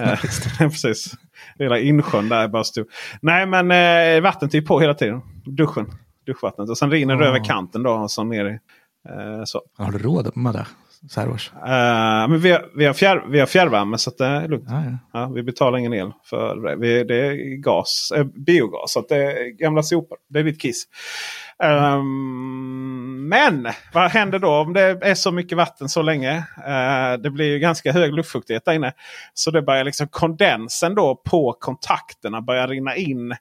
Eh, precis. Hela insjön där är bara stor. Nej men eh, vattnet är på hela tiden. Duschen. Duschvattnet. Och sen rinner det Ah. över kanten då. Och så ner i, eh, så. Har du råd med det? Så här års? Eh, men vi har, vi, har fjärr, vi har fjärrvärme så det är lugnt. Ja, ja. Ja, vi betalar ingen el för det. Vi, det är gas, eh, biogas. Så att det är gamla sopor. Det är ditt kiss. Ehm, men vad händer då om det är så mycket vatten så länge? Eh, det blir ju ganska hög luftfuktighet där inne. Så det börjar liksom kondensen då på kontakterna börjar rinna in.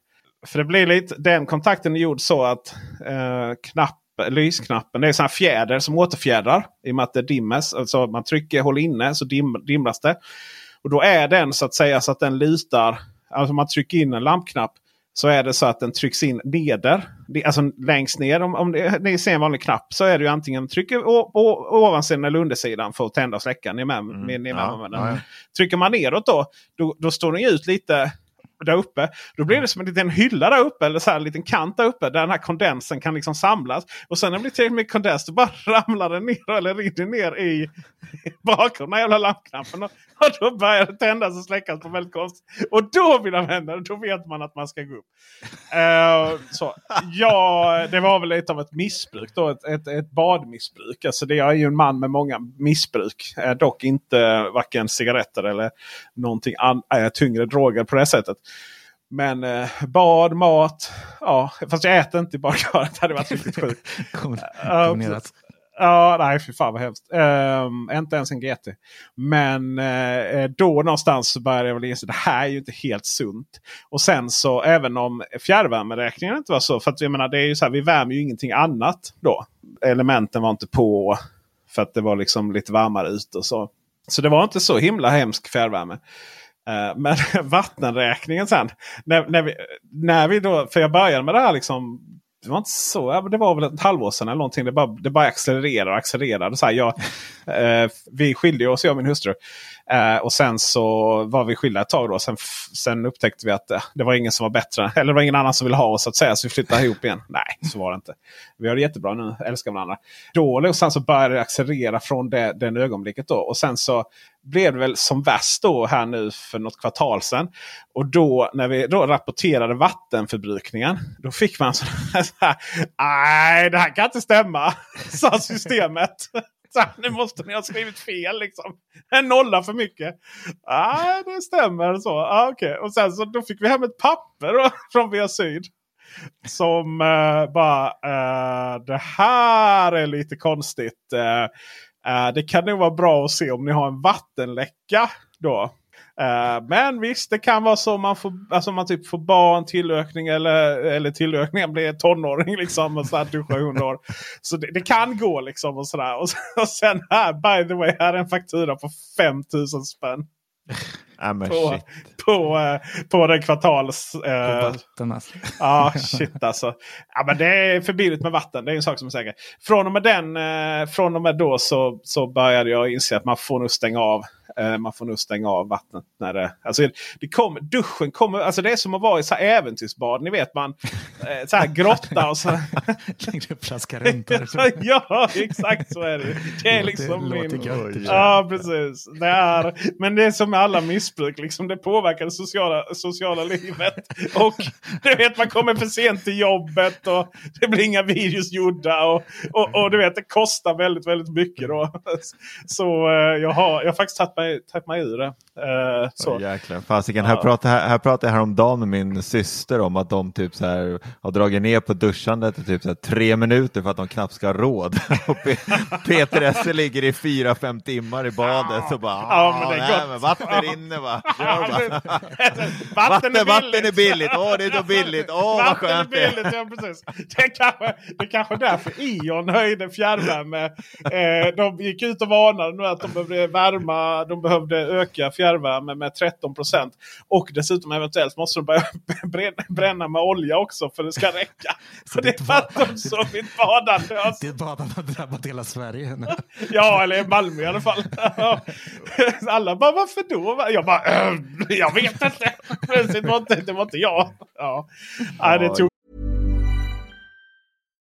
För det blir lite, den kontakten är gjord så att eh, knapp, lysknappen, det är sån här fjäder som återfjädrar. I och med att det dimmes. Alltså man trycker, håller inne så dim, dimlas det. Och då är den så att säga så att den lutar. Alltså om man trycker in en lampknapp. Så är det så att den trycks in neder. Alltså längst ner. Om, om det, ni ser en vanlig knapp så är det ju antingen trycker å- å- ovansidan eller undersidan för att tända och släcka. Ni är med, ni är med Ja, med ja. Trycker man neråt då, då, då står den ut lite där uppe. Då blir det som en liten hylla där uppe. Eller så här, en liten kant där uppe. Där den här kondensen kan liksom samlas. Och sen när det blir tillräckligt mycket kondens då bara ramlar den ner eller rinner ner i bakom den jävla lampknappen. Och, och då börjar det tändas och släckas på väldigt konstigt. Och då mina vänner, då vet man att man ska gå upp. Uh, så, ja, det var väl lite av ett missbruk då. Ett, ett, ett badmissbruk. Alltså det, jag är ju en man med många missbruk. Uh, dock inte varken cigaretter eller någonting an, uh, tyngre droger på det sättet. Men eh, bad, mat. Ja, fast jag äter inte i badkaret. Det hade varit riktigt sjukt. Kombinerat. Ja, nej fy fan vad hemskt. Uh, inte ens en GT. Men uh, då någonstans så började jag väl inse det här är ju inte helt sunt. Och sen så även om fjärrvärmeräkningen inte var så. För att jag menar det är ju så här, vi värmer ju ingenting annat då. Elementen var inte på. För att det var liksom lite varmare ute och så. Så det var inte så himla hemsk fjärrvärme. Eh, men vattenräkningen sen. När, när, vi, när vi då, för jag började med det här liksom det var inte så. Det var väl ett halvår sedan eller någonting. Det bara, det bara accelererar och accelererar. Så här, jag, eh, vi skilde oss, jag och min hustru. Eh, och sen så var vi skilda ett tag. Då. Sen, sen upptäckte vi att eh, det var ingen som var bättre. Eller det var ingen annan som ville ha oss att säga. Så vi flyttade ihop igen. Nej, så var det inte. Vi har det jättebra nu. Älskar varandra. Då sen så började det accelerera från det, den ögonblicket. Då. Och sen så blev det väl som värst då här nu för något kvartal sedan. Och då när vi då rapporterade vattenförbrukningen. Då fick man så här. Nej, det här kan inte stämma. Sa systemet. Nu måste ni ha skrivit fel liksom. En nolla för mycket. Nej, det stämmer så. Ah, okay. Och sen så då fick vi hem ett papper från Via Syd. Som eh, bara, eh, det här är lite konstigt. Eh, eh, det kan nog vara bra att se om ni har en vattenläcka. då. Uh, men visst, det kan vara så man får, alltså man typ får barn, tillökning eller, eller tillökning blir tonåring. Liksom, och så här du 700 år. Så det, det, kan gå liksom. Och, så där. Och, och sen här, by the way, här är en faktura på 5000 spänn. Ja, på, på, eh, på den kvartals... Eh, vatten alltså. Ja, shit alltså. Ja, men det är för billigt med vatten. Det är en sak som är säker. Från och med, den, eh, från och med då så, så började jag inse att man får nog stänga av Uh, man får nog stänga av vattnet. När det, alltså det kom, duschen kommer, alltså det är som att vara i så äventyrsbad. Ni vet man uh, så här grotta och så. Upp flaska räntor. ja exakt så är det. Det är liksom det min... Gött, ja precis. Det är, men det är som med alla missbruk. Liksom, det påverkar det sociala, sociala livet. Och du vet man kommer för sent till jobbet. och Det blir inga videos gjorda. Och, och, och du vet det kostar väldigt väldigt mycket. Då. Så uh, jag, har, jag har faktiskt tagit mig, tagit mig ur det. Uh, så. Oh, jäklar. Fasiken, här, pratade, här, här pratade jag häromdagen med min syster om att de typ så här, har dragit ner på duschandet i typ så här, tre minuter för att de knappt ska ha råd. Peter Esse ligger i fyra, fem timmar i badet och bara ja, men det är nej, gott. men vatten rinner va. vatten, Vatten, är vatten billigt. är billigt, åh det är så billigt, åh vad Vatten är skönt det är. ja precis. Det är kanske, det är kanske därför Ion höjde fjärrvärme. Eh, de gick ut och varnade nu att de behövde värma, de behövde öka fjärrvärme med 13 procent. Och dessutom eventuellt måste de börja bränna- med olja också för det ska räcka. Så det är mitt badande. Alltså. Det badande har drabbat hela Sverige. Ja, eller Malmö i alla fall. Alla bara, varför då? Jag bara, "Äh, jag vet inte. Det var inte, det var inte jag. Ja. Nej, det tog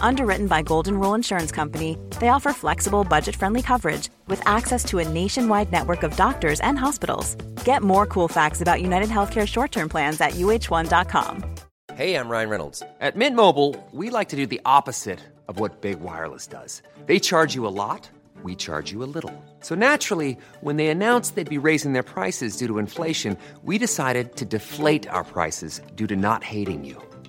Underwritten by Golden Rule Insurance Company, they offer flexible, budget friendly coverage with access to a nationwide network of doctors and hospitals. Get more cool facts about United Healthcare short term plans at uh1.com. Hey, I'm Ryan Reynolds. At Mint Mobile, we like to do the opposite of what Big Wireless does. They charge you a lot, we charge you a little. So naturally, when they announced they'd be raising their prices due to inflation, we decided to deflate our prices due to not hating you.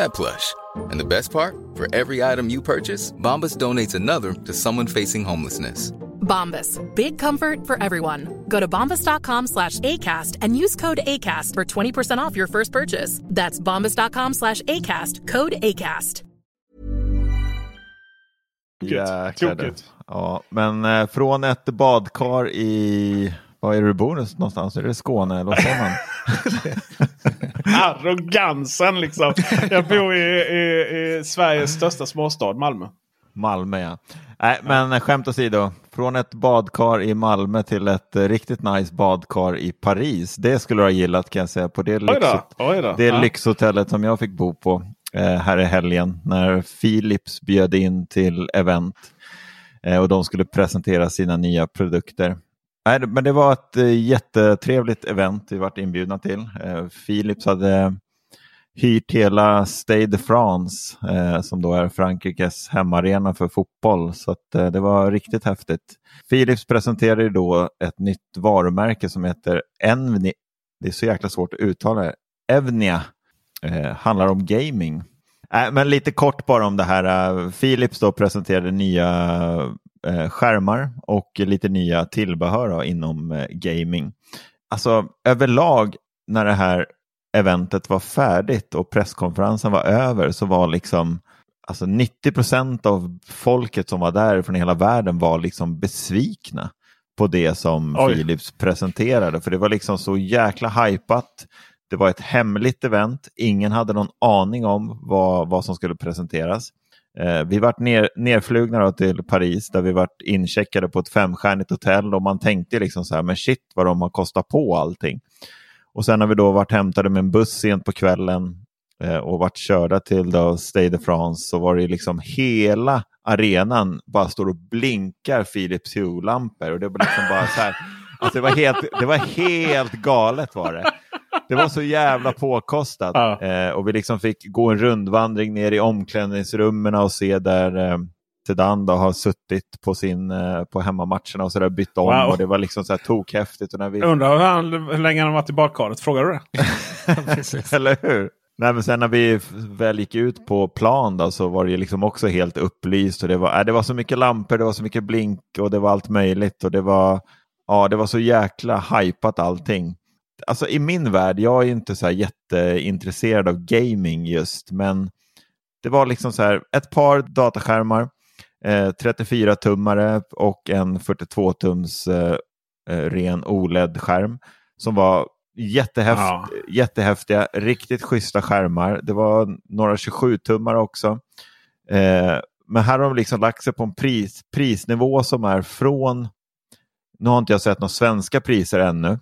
that plush. And the best part? For every item you purchase, Bombas donates another to someone facing homelessness. Bombas. Big comfort for everyone. Go to bombas.com slash ACAST and use code ACAST for 20% off your first purchase. That's bombas.com slash ACAST. Code ACAST. Jäklar du. Ja, men eh, från ett badkar i, var är du bor någonstans? Är det Skåne eller vad sa man? Arrogansen liksom. Jag bor i, i, i Sveriges största småstad, Malmö. Malmö ja. Nej, men skämt åsido. Från ett badkar i Malmö till ett riktigt nice badkar i Paris. Det skulle du ha gillat kan jag säga på det, lyxhot- det Ja. lyxhotellet som jag fick bo på eh, här i helgen när Philips bjöd in till event eh, och de skulle presentera sina nya produkter. Nej, det- men det var ett eh, jättetrevligt event vi varit inbjudna till. Eh, Philips hade eh, hyrt hela Stade de France eh, som då är Frankrikes hemmaarena för fotboll. Så att, eh, det var riktigt häftigt. Philips presenterade då ett nytt varumärke som heter Envni. Det är så jäkla svårt att uttala det. Evnia eh, handlar om gaming. Äh, men lite kort bara om det här. Äh, Philips då presenterade nya skärmar och lite nya tillbehör då, inom eh, gaming. Alltså överlag när det här eventet var färdigt och presskonferensen var över så var liksom alltså 90 procent av folket som var där från hela världen var liksom besvikna på det som Oj. Philips presenterade. För det var liksom så jäkla hypat. Det var ett hemligt event. Ingen hade någon aning om vad, vad som skulle presenteras. Eh, vi vart ner, nerflugna då till Paris där vi vart incheckade på ett femstjärnigt hotell och man tänkte liksom så här, men shit vad de har kostat på allting. Och sen har vi då varit hämtade med en buss sent på kvällen eh, och varit körda till då Stade de France så var det liksom hela arenan bara står och blinkar Philips Hue-lampor och det var liksom bara så här, alltså det var helt, det var helt galet var det. Det var så jävla påkostat Ja. eh, och vi liksom fick gå en rundvandring ner i omklädningsrummen och se där eh, Zidane då har suttit på, sin, eh, på hemmamatcherna och så där bytt om Wow. och det var liksom så här tokhäftigt. Och när vi Jag undrar hur, han, hur länge han varit i badkaret. Frågar du det? Eller hur? Nej, men sen när vi väl gick ut på plan då, så var det liksom också helt upplyst. Och det, var, äh, det var så mycket lampor, det var så mycket blink och det var allt möjligt. Och det var, ja, det var så jäkla hypat allting. Alltså i min värld, jag är inte så här jätteintresserad av gaming just, men det var liksom så här ett par dataskärmar, eh, 34-tummare och en 42-tums eh, eh, ren OLED-skärm som var jättehäft, Ja. jättehäftiga, riktigt schyssta skärmar. Det var några 27-tummare också. Eh, men här har de liksom lagt sig på en pris, prisnivå som är från, nu har inte jag sett några svenska priser ännu,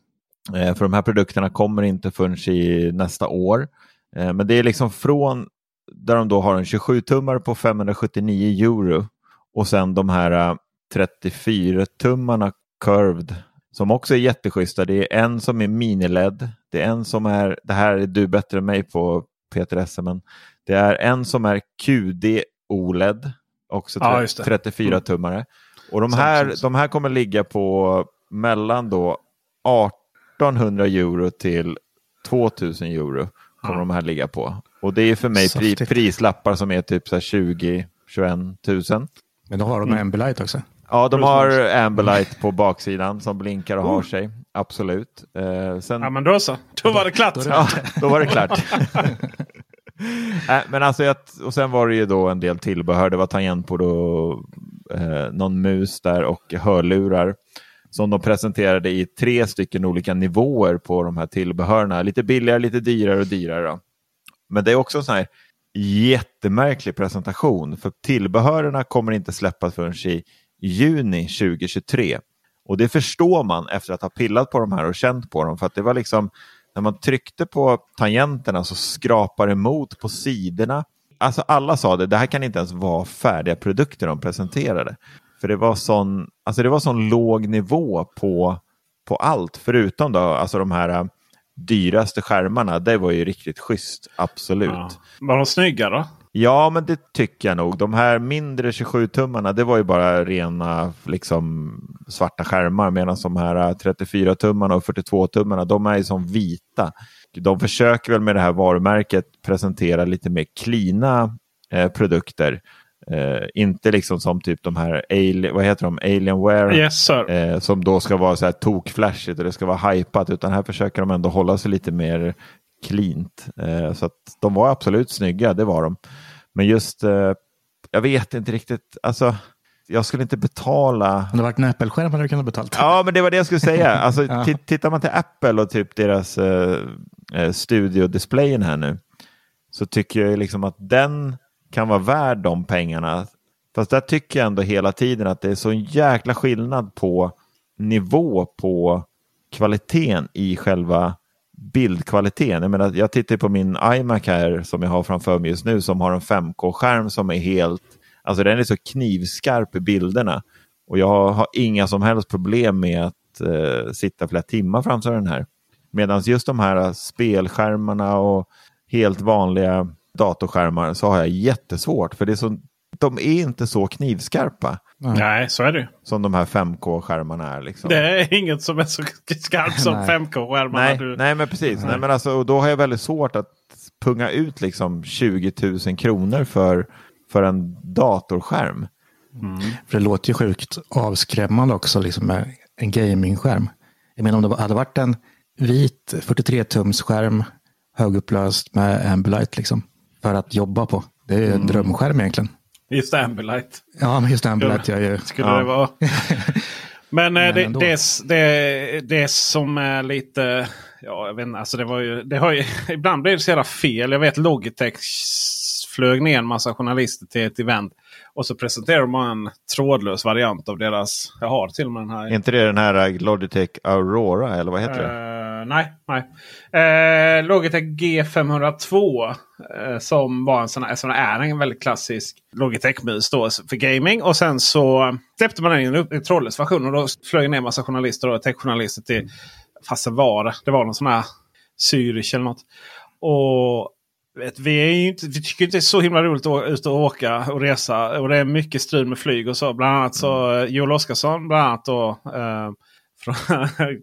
för de här produkterna kommer inte förrän i nästa år. Eh, men det är liksom från där de då har en 27-tummare på 579 euro och sen de här 34-tummarna curved som också är jätteschyssta. Det är en som är mini-LED. Det är en som är, det här är du bättre än mig på Peter Esse, men det är en som är QD OLED, också Ja, tre- just det. 34 tummare. Och de här, de här kommer ligga på mellan då 1800 euro till 2000 euro kommer de här ligga på. Och det är för mig pri, prislappar som är typ så här 20 21 000. Men då har de Mm. Ambilight också. Ja, de har Mars. Amberlight på baksidan som blinkar och har sig. Absolut. Eh, sen, Ja men då så. Då var det klart. Ja, då var det klart. Nej, men alltså, jag, och sen var det ju då en del tillbehör. Det var tangentbord och eh, någon mus där och hörlurar som de presenterade i tre stycken olika nivåer på de här tillbehören. Lite billigare, lite dyrare och dyrare. Då. Men det är också en sån här jättemärklig presentation. För tillbehörerna kommer inte släppas förrän i juni 2023. Och det förstår man efter att ha pillat på de här och känt på dem. För att det var liksom, när man tryckte på tangenterna så skrapar det emot på sidorna. Alltså alla sa det, det här kan inte ens vara färdiga produkter de presenterade. För det var sån, alltså det var sån låg nivå på, på allt, förutom då, alltså de här äh, dyraste skärmarna. Det var ju riktigt schysst, absolut. Ja. Var de snygga då? Ja, men det tycker jag nog. De här mindre 27-tummarna, det var ju bara rena liksom, svarta skärmar. Medan de här 34-tummarna och 42-tummarna, de är ju som vita. De försöker väl med det här varumärket presentera lite mer klina eh, produkter. Eh, inte liksom som typ de här, Ali vad heter de, Alienware. Yes, sir. Eh, som då ska vara så här tokflashigt och det ska vara hypat. Utan här försöker de ändå hålla sig lite mer cleant. Eh, så att de var absolut snygga, det var de. Men just, eh, jag vet inte riktigt, alltså jag skulle inte betala. Om det varit en Apple-skärm hade du kunnat betala. Ja, men det var det jag skulle säga. Alltså, Ja. ti- Tittar man till Apple och typ deras eh, eh, studiodisplayen här nu så tycker jag ju liksom att den kan vara värd de pengarna. Fast där tycker jag ändå hela tiden att det är så en jäkla skillnad på nivå på kvaliteten i själva bildkvaliteten. Jag, menar, jag tittar på min iMac här som jag har framför mig just nu som har en 5K-skärm som är helt, alltså den är så knivskarp i bilderna. Och jag har inga som helst problem med att eh, sitta flera timmar framför den här. Medan just de här spelskärmarna och helt vanliga datorskärmar så har jag jättesvårt. För det är så, de är inte så knivskarpa Nej, så är det som de här 5K-skärmarna är. Liksom. Det är inget som är så skarpt som Nej. 5K-skärmarna. Nej, Du... nej, men precis. Nej. men alltså, och då har jag väldigt svårt att punga ut liksom 20 000 kronor för, för en datorskärm. För det låter ju sjukt avskrämmande också liksom med en gamingskärm. Jag menar om det hade varit en vit 43-tums-skärm högupplöst med Ambilight liksom. För att jobba på. Det är ju en drömskärm egentligen. Just Ambilight. Ja, men just Ambilight gör ju... Skulle ja. det vara. Men, eh, Men det, det, det, det som är lite... Ja, jag vet inte. Alltså det var ju, det har ju, ibland blir det så jävla fel. Jag vet Logitech flög ner en massa journalister till ett event. Och så presenterar de en trådlös variant av deras... Jag har till och med den här. Är inte det den här Logitech Aurora eller vad heter det? Eh, nej, nej. Uh, Logitech G502. eh, som var en sån här, som är en väldigt klassisk Logitech-mus för gaming. Och sen så släppte man den i en, en trådlös version. Och då flög ner en massa journalister och techjournalister till... Fast det var. Det var någon sån här Zürich eller något. Och vet, vi, är inte, vi tycker inte det är så himla roligt att ut och åka och resa. Och det är mycket strul med flyg och så. Bland annat så mm. Joel Oscarsson, bland annat då. Eh, från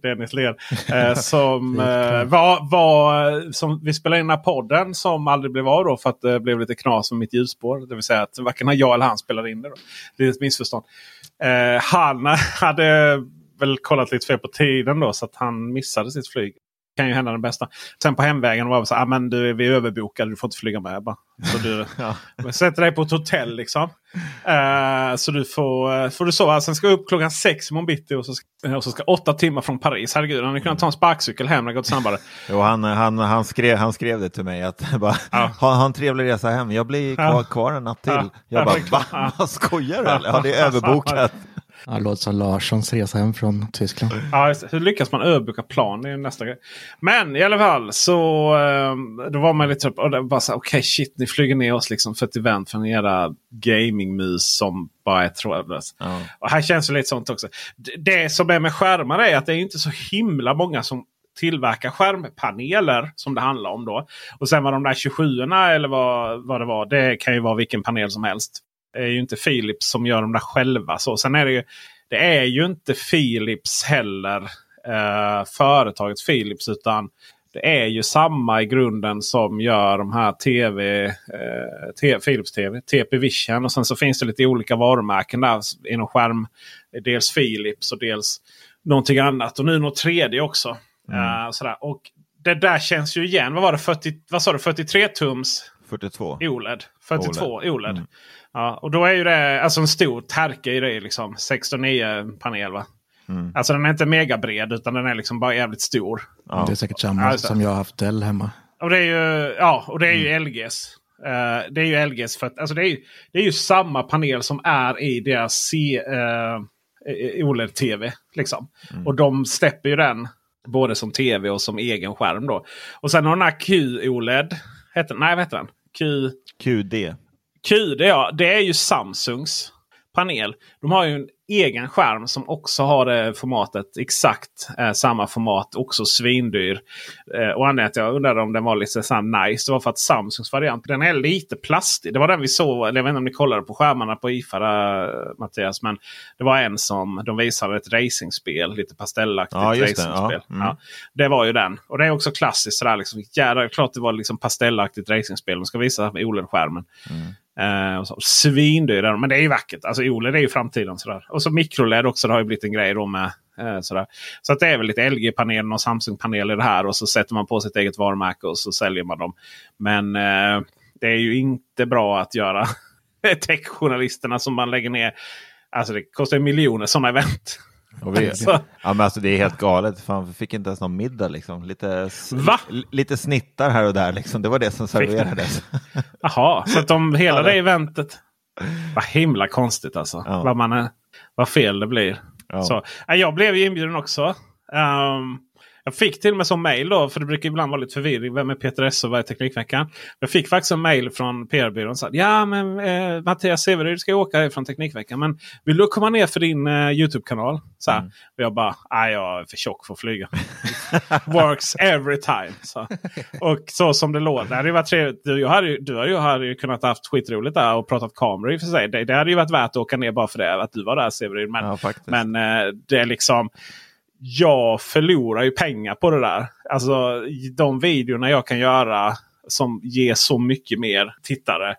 Dennis Led. Eh, som, eh, var, var, som vi spelade in den här podden som aldrig blev av då för att det blev lite knas med mitt ljusspår. Det vill säga att varken jag eller han spelade in det. Då. Det är ett missförstånd. Eh, han hade väl kollat lite fel på tiden då så att han missade sitt flyg. Kan ju hända den bästa. Sen på hemvägen var det så här, ah, men du, vi är överbokade, du får inte flyga med. Bara. Så du sätter dig på ett hotell liksom. Eh, så du får, eh, får du sova. Sen ska jag upp klockan sex imorgon bitti och så, ska, och så ska åtta timmar från Paris. Herregud, han hade kunnat ta en sparkcykel hem. Det gått snabbare. Jo, han, han, han, skrev, han skrev det till mig. att bara, ha, ha en trevlig resa hem. Jag blir kvar, Ja. kvar en natt till. Ja. Jag bara, Ja. va? Vad skojar du? Ja, det är överbokat. Ja, det låter som Larssons resa hem från Tyskland. Ja. Hur lyckas man överboka plan? Det är nästa grej. Men i alla fall så eh, då var man lite trött. Och bara så okej shit, ni flyger ner oss liksom för ett event för en jävla gamingmus som bara är trådlös. Och här känns det lite sånt också. Det som är med skärmar är att det är inte så himla många som tillverkar skärmpaneler som det handlar om då. Och sen var de där 27 eller vad, vad det var. Det kan ju vara vilken panel som helst. Det är ju inte Philips som gör de där själva. Så. Sen är det ju, det är ju inte Philips heller. Eh, företaget Philips. Utan det är ju samma i grunden som gör de här TV, eh, Philips TV, TP Vision. Och sen så finns det lite olika varumärken där inom skärm. Dels Philips och dels någonting annat. Och nu något tredje också. Mm. Uh, sådär. Och det där känns ju igen. Vad var det? 40, vad sa du? 43 tums? 42. OLED. 42 OLED. OLED. Mm. Ja, och då är ju det alltså en stor tärke i det. Liksom. 16.9 panel va? Mm. Alltså den är inte mega bred utan den är liksom bara jävligt stor. Ja. Det är säkert samma alltså. som jag har haft Dell hemma. Och det är ju, ja, och det är ju mm. LGs. Uh, det är ju LGs för att alltså det, är, det är ju samma panel som är i deras C, uh, OLED-TV. Liksom. Mm. Och de släpper ju den både som tv och som egen skärm. Då. Och sen har den här Q-OLED. Heter, nej, vad heter den? Q... QD. QD ja, det är ju Samsungs panel. De har ju en egen skärm som också har det formatet. Exakt eh, samma format. Också svindyr. Eh, och anledningen att jag undrade om den var lite så nice. Det var för att Samsungs variant den är lite plastig. Det var den vi såg. Eller jag vet inte om ni kollade på skärmarna på IFA där, Mattias. Men det var en som de visade ett racingspel. Lite pastellaktigt ja, racingspel. Det, ja. Mm. Ja, det var ju den. Och det är också klassiskt. Sådär, liksom, jävlar, klart det var liksom pastellaktigt racingspel. De ska visa med OLED-skärmen. Mm. Eh, uh, Svindyr men det är ju vackert. Alltså OLED är ju framtiden. Sådär. Och så mikroled också. Det har ju blivit en grej då med. Eh, sådär. Så att det är väl lite LG-panelen och Samsung-paneler här. Och så sätter man på sitt eget varumärke och så säljer man dem. Men eh, det är ju inte bra att göra techjournalisterna som man lägger ner. Alltså det kostar miljoner sådana event. Vi, ja, men alltså det är helt galet. Fan, vi fick inte ens någon middag. Liksom. Lite, Va? lite snittar här och där. Liksom. Det var det som serverades. Jaha, så att de, hela det eventet. Vad himla konstigt alltså. Ja. Vad, man är, vad fel det blir. Ja. Så, jag blev ju inbjuden också. Um, jag fick till och med som mail då, för det brukar ibland vara lite förvirring. Vem är Peter S och vad är Teknikveckan? Jag fick faktiskt en mail från PR-byrån. Sa, ja men eh, Mattias Severyd ska åka härifrån Teknikveckan. Men vill du komma ner för din eh, YouTube-kanal? Så mm. Och jag bara, nej jag är för tjock för att flyga. Works every time. Så. Och så som det låter. Det hade varit trevligt. Du, hade, du hade ju hade kunnat haft skitroligt där och pratat kameror i och för sig. Det, det hade ju varit värt att åka ner bara för det. Att du var där Severyd. Men, ja, men eh, det är liksom jag förlorar ju pengar på det där. Alltså de videorna jag kan göra som ger så mycket mer tittare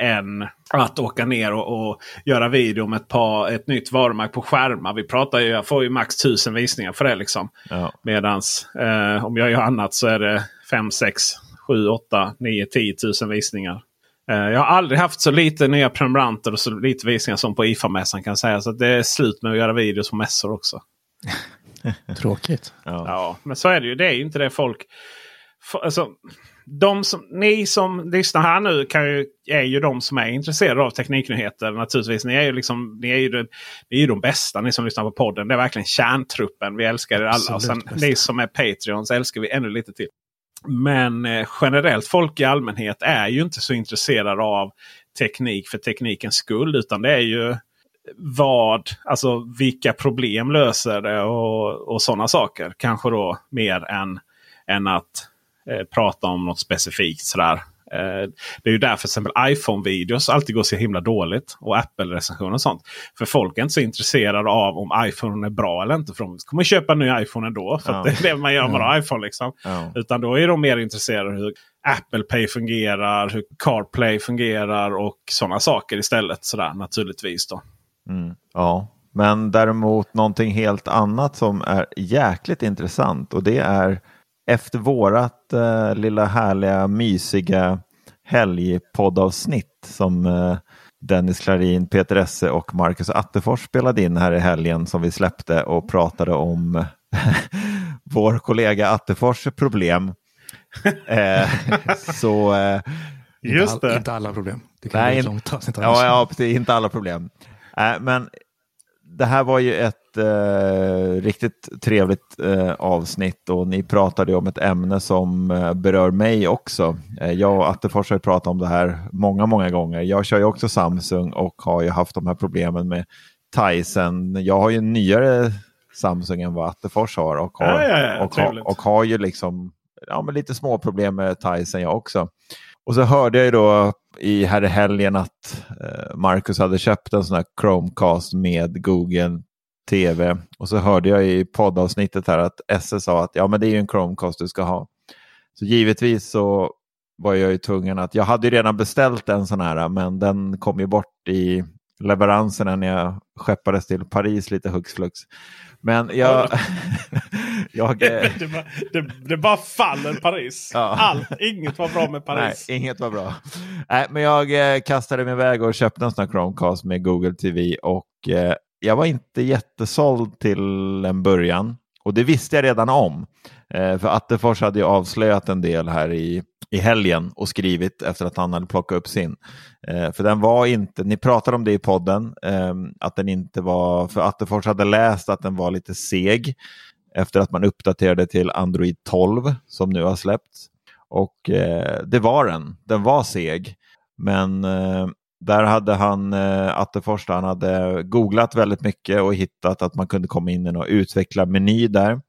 än att åka ner och, och, göra video med ett, par, ett nytt varumärke på skärmar. Vi pratar ju, jag får ju max tusen visningar för det. liksom. Ja. Medans eh, om jag gör annat så är det 5, 6, 7, 8, 9, 10 tusen visningar. Eh, jag har aldrig haft så lite nya prenumeranter och så lite visningar som på IFA-mässan kan säga. Så det är slut med att göra videos på mässor också. Tråkigt. Ja. ja. men så är det ju. Det är ju inte det folk... Alltså, de som, ni som lyssnar här nu kan ju, är ju de som är intresserade av tekniknyheter. Naturligtvis. Ni är ju, liksom, ni är ju, den, ni är ju de bästa ni som lyssnar på podden. Det är verkligen kärntruppen. Vi älskar er alla. och sen ni som är Patreons älskar vi ännu lite till. Men eh, generellt folk i allmänhet är ju inte så intresserade av teknik för teknikens skull. Utan det är ju vad, alltså vilka problem löser det och, och sådana saker. Kanske då mer än, än att eh, prata om något specifikt. Sådär. Eh, det är ju därför till exempel iPhone-videos alltid går så himla dåligt. Och Apple-recensioner och sånt. För folk är inte så intresserade av om iPhone är bra eller inte. För de kommer köpa en ny iPhone ändå. För ja. det är det man gör med ja. iPhone. Liksom. Ja. Utan då är de mer intresserade av hur Apple Pay fungerar, hur CarPlay fungerar och sådana saker istället. Sådär naturligtvis då. Mm, ja, men däremot någonting helt annat som är jäkligt intressant och det är efter vårat eh, lilla härliga mysiga helgpoddavsnitt som eh, Dennis Klarin, Peter Esse och Marcus Attefors spelade in här i helgen som vi släppte och pratade om vår kollega Attefors problem. eh, så, eh, Just det. Inte alla problem. Det kan Nej, bli långt avsnitt. Ja, ja, inte alla problem. Äh, men det här var ju ett eh, riktigt trevligt eh, avsnitt och ni pratade om ett ämne som eh, berör mig också. Eh, jag och Attefors har pratat om det här många, många gånger. Jag kör ju också Samsung och har ju haft de här problemen med Tyson. Jag har ju en nyare Samsung än vad Attefors har och har, ja, ja, ja, och, har och har ju liksom ja, men lite små problem med Tyson jag också. Och så hörde jag ju då i här i helgen att eh, Marcus hade köpt en sån här Chromecast med Google TV. Och så hörde jag i poddavsnittet här att SS sa att ja men det är ju en Chromecast du ska ha. Så givetvis så var jag ju tvungen att, jag hade ju redan beställt en sån här men den kom ju bort i leveranserna när jag skeppades till Paris lite hux flux. Men jag... jag det, det, bara, det, det bara faller Paris. Ja. Allt, inget var bra med Paris. Nej, inget var bra. Nej, men jag eh, kastade mig iväg och köpte en sån här Chromecast med Google TV och eh, jag var inte jättesåld till en början. Och det visste jag redan om. Eh, för Attefors hade ju avslöjat en del här i, i helgen och skrivit efter att han hade plockat upp sin. Eh, för den var inte, ni pratade om det i podden, eh, att den inte var, för Attefors hade läst att den var lite seg efter att man uppdaterade till Android 12 som nu har släppts. Och eh, det var den, den var seg. Men eh, där hade han, eh, Attefors, han hade googlat väldigt mycket och hittat att man kunde komma in i och utveckla meny där.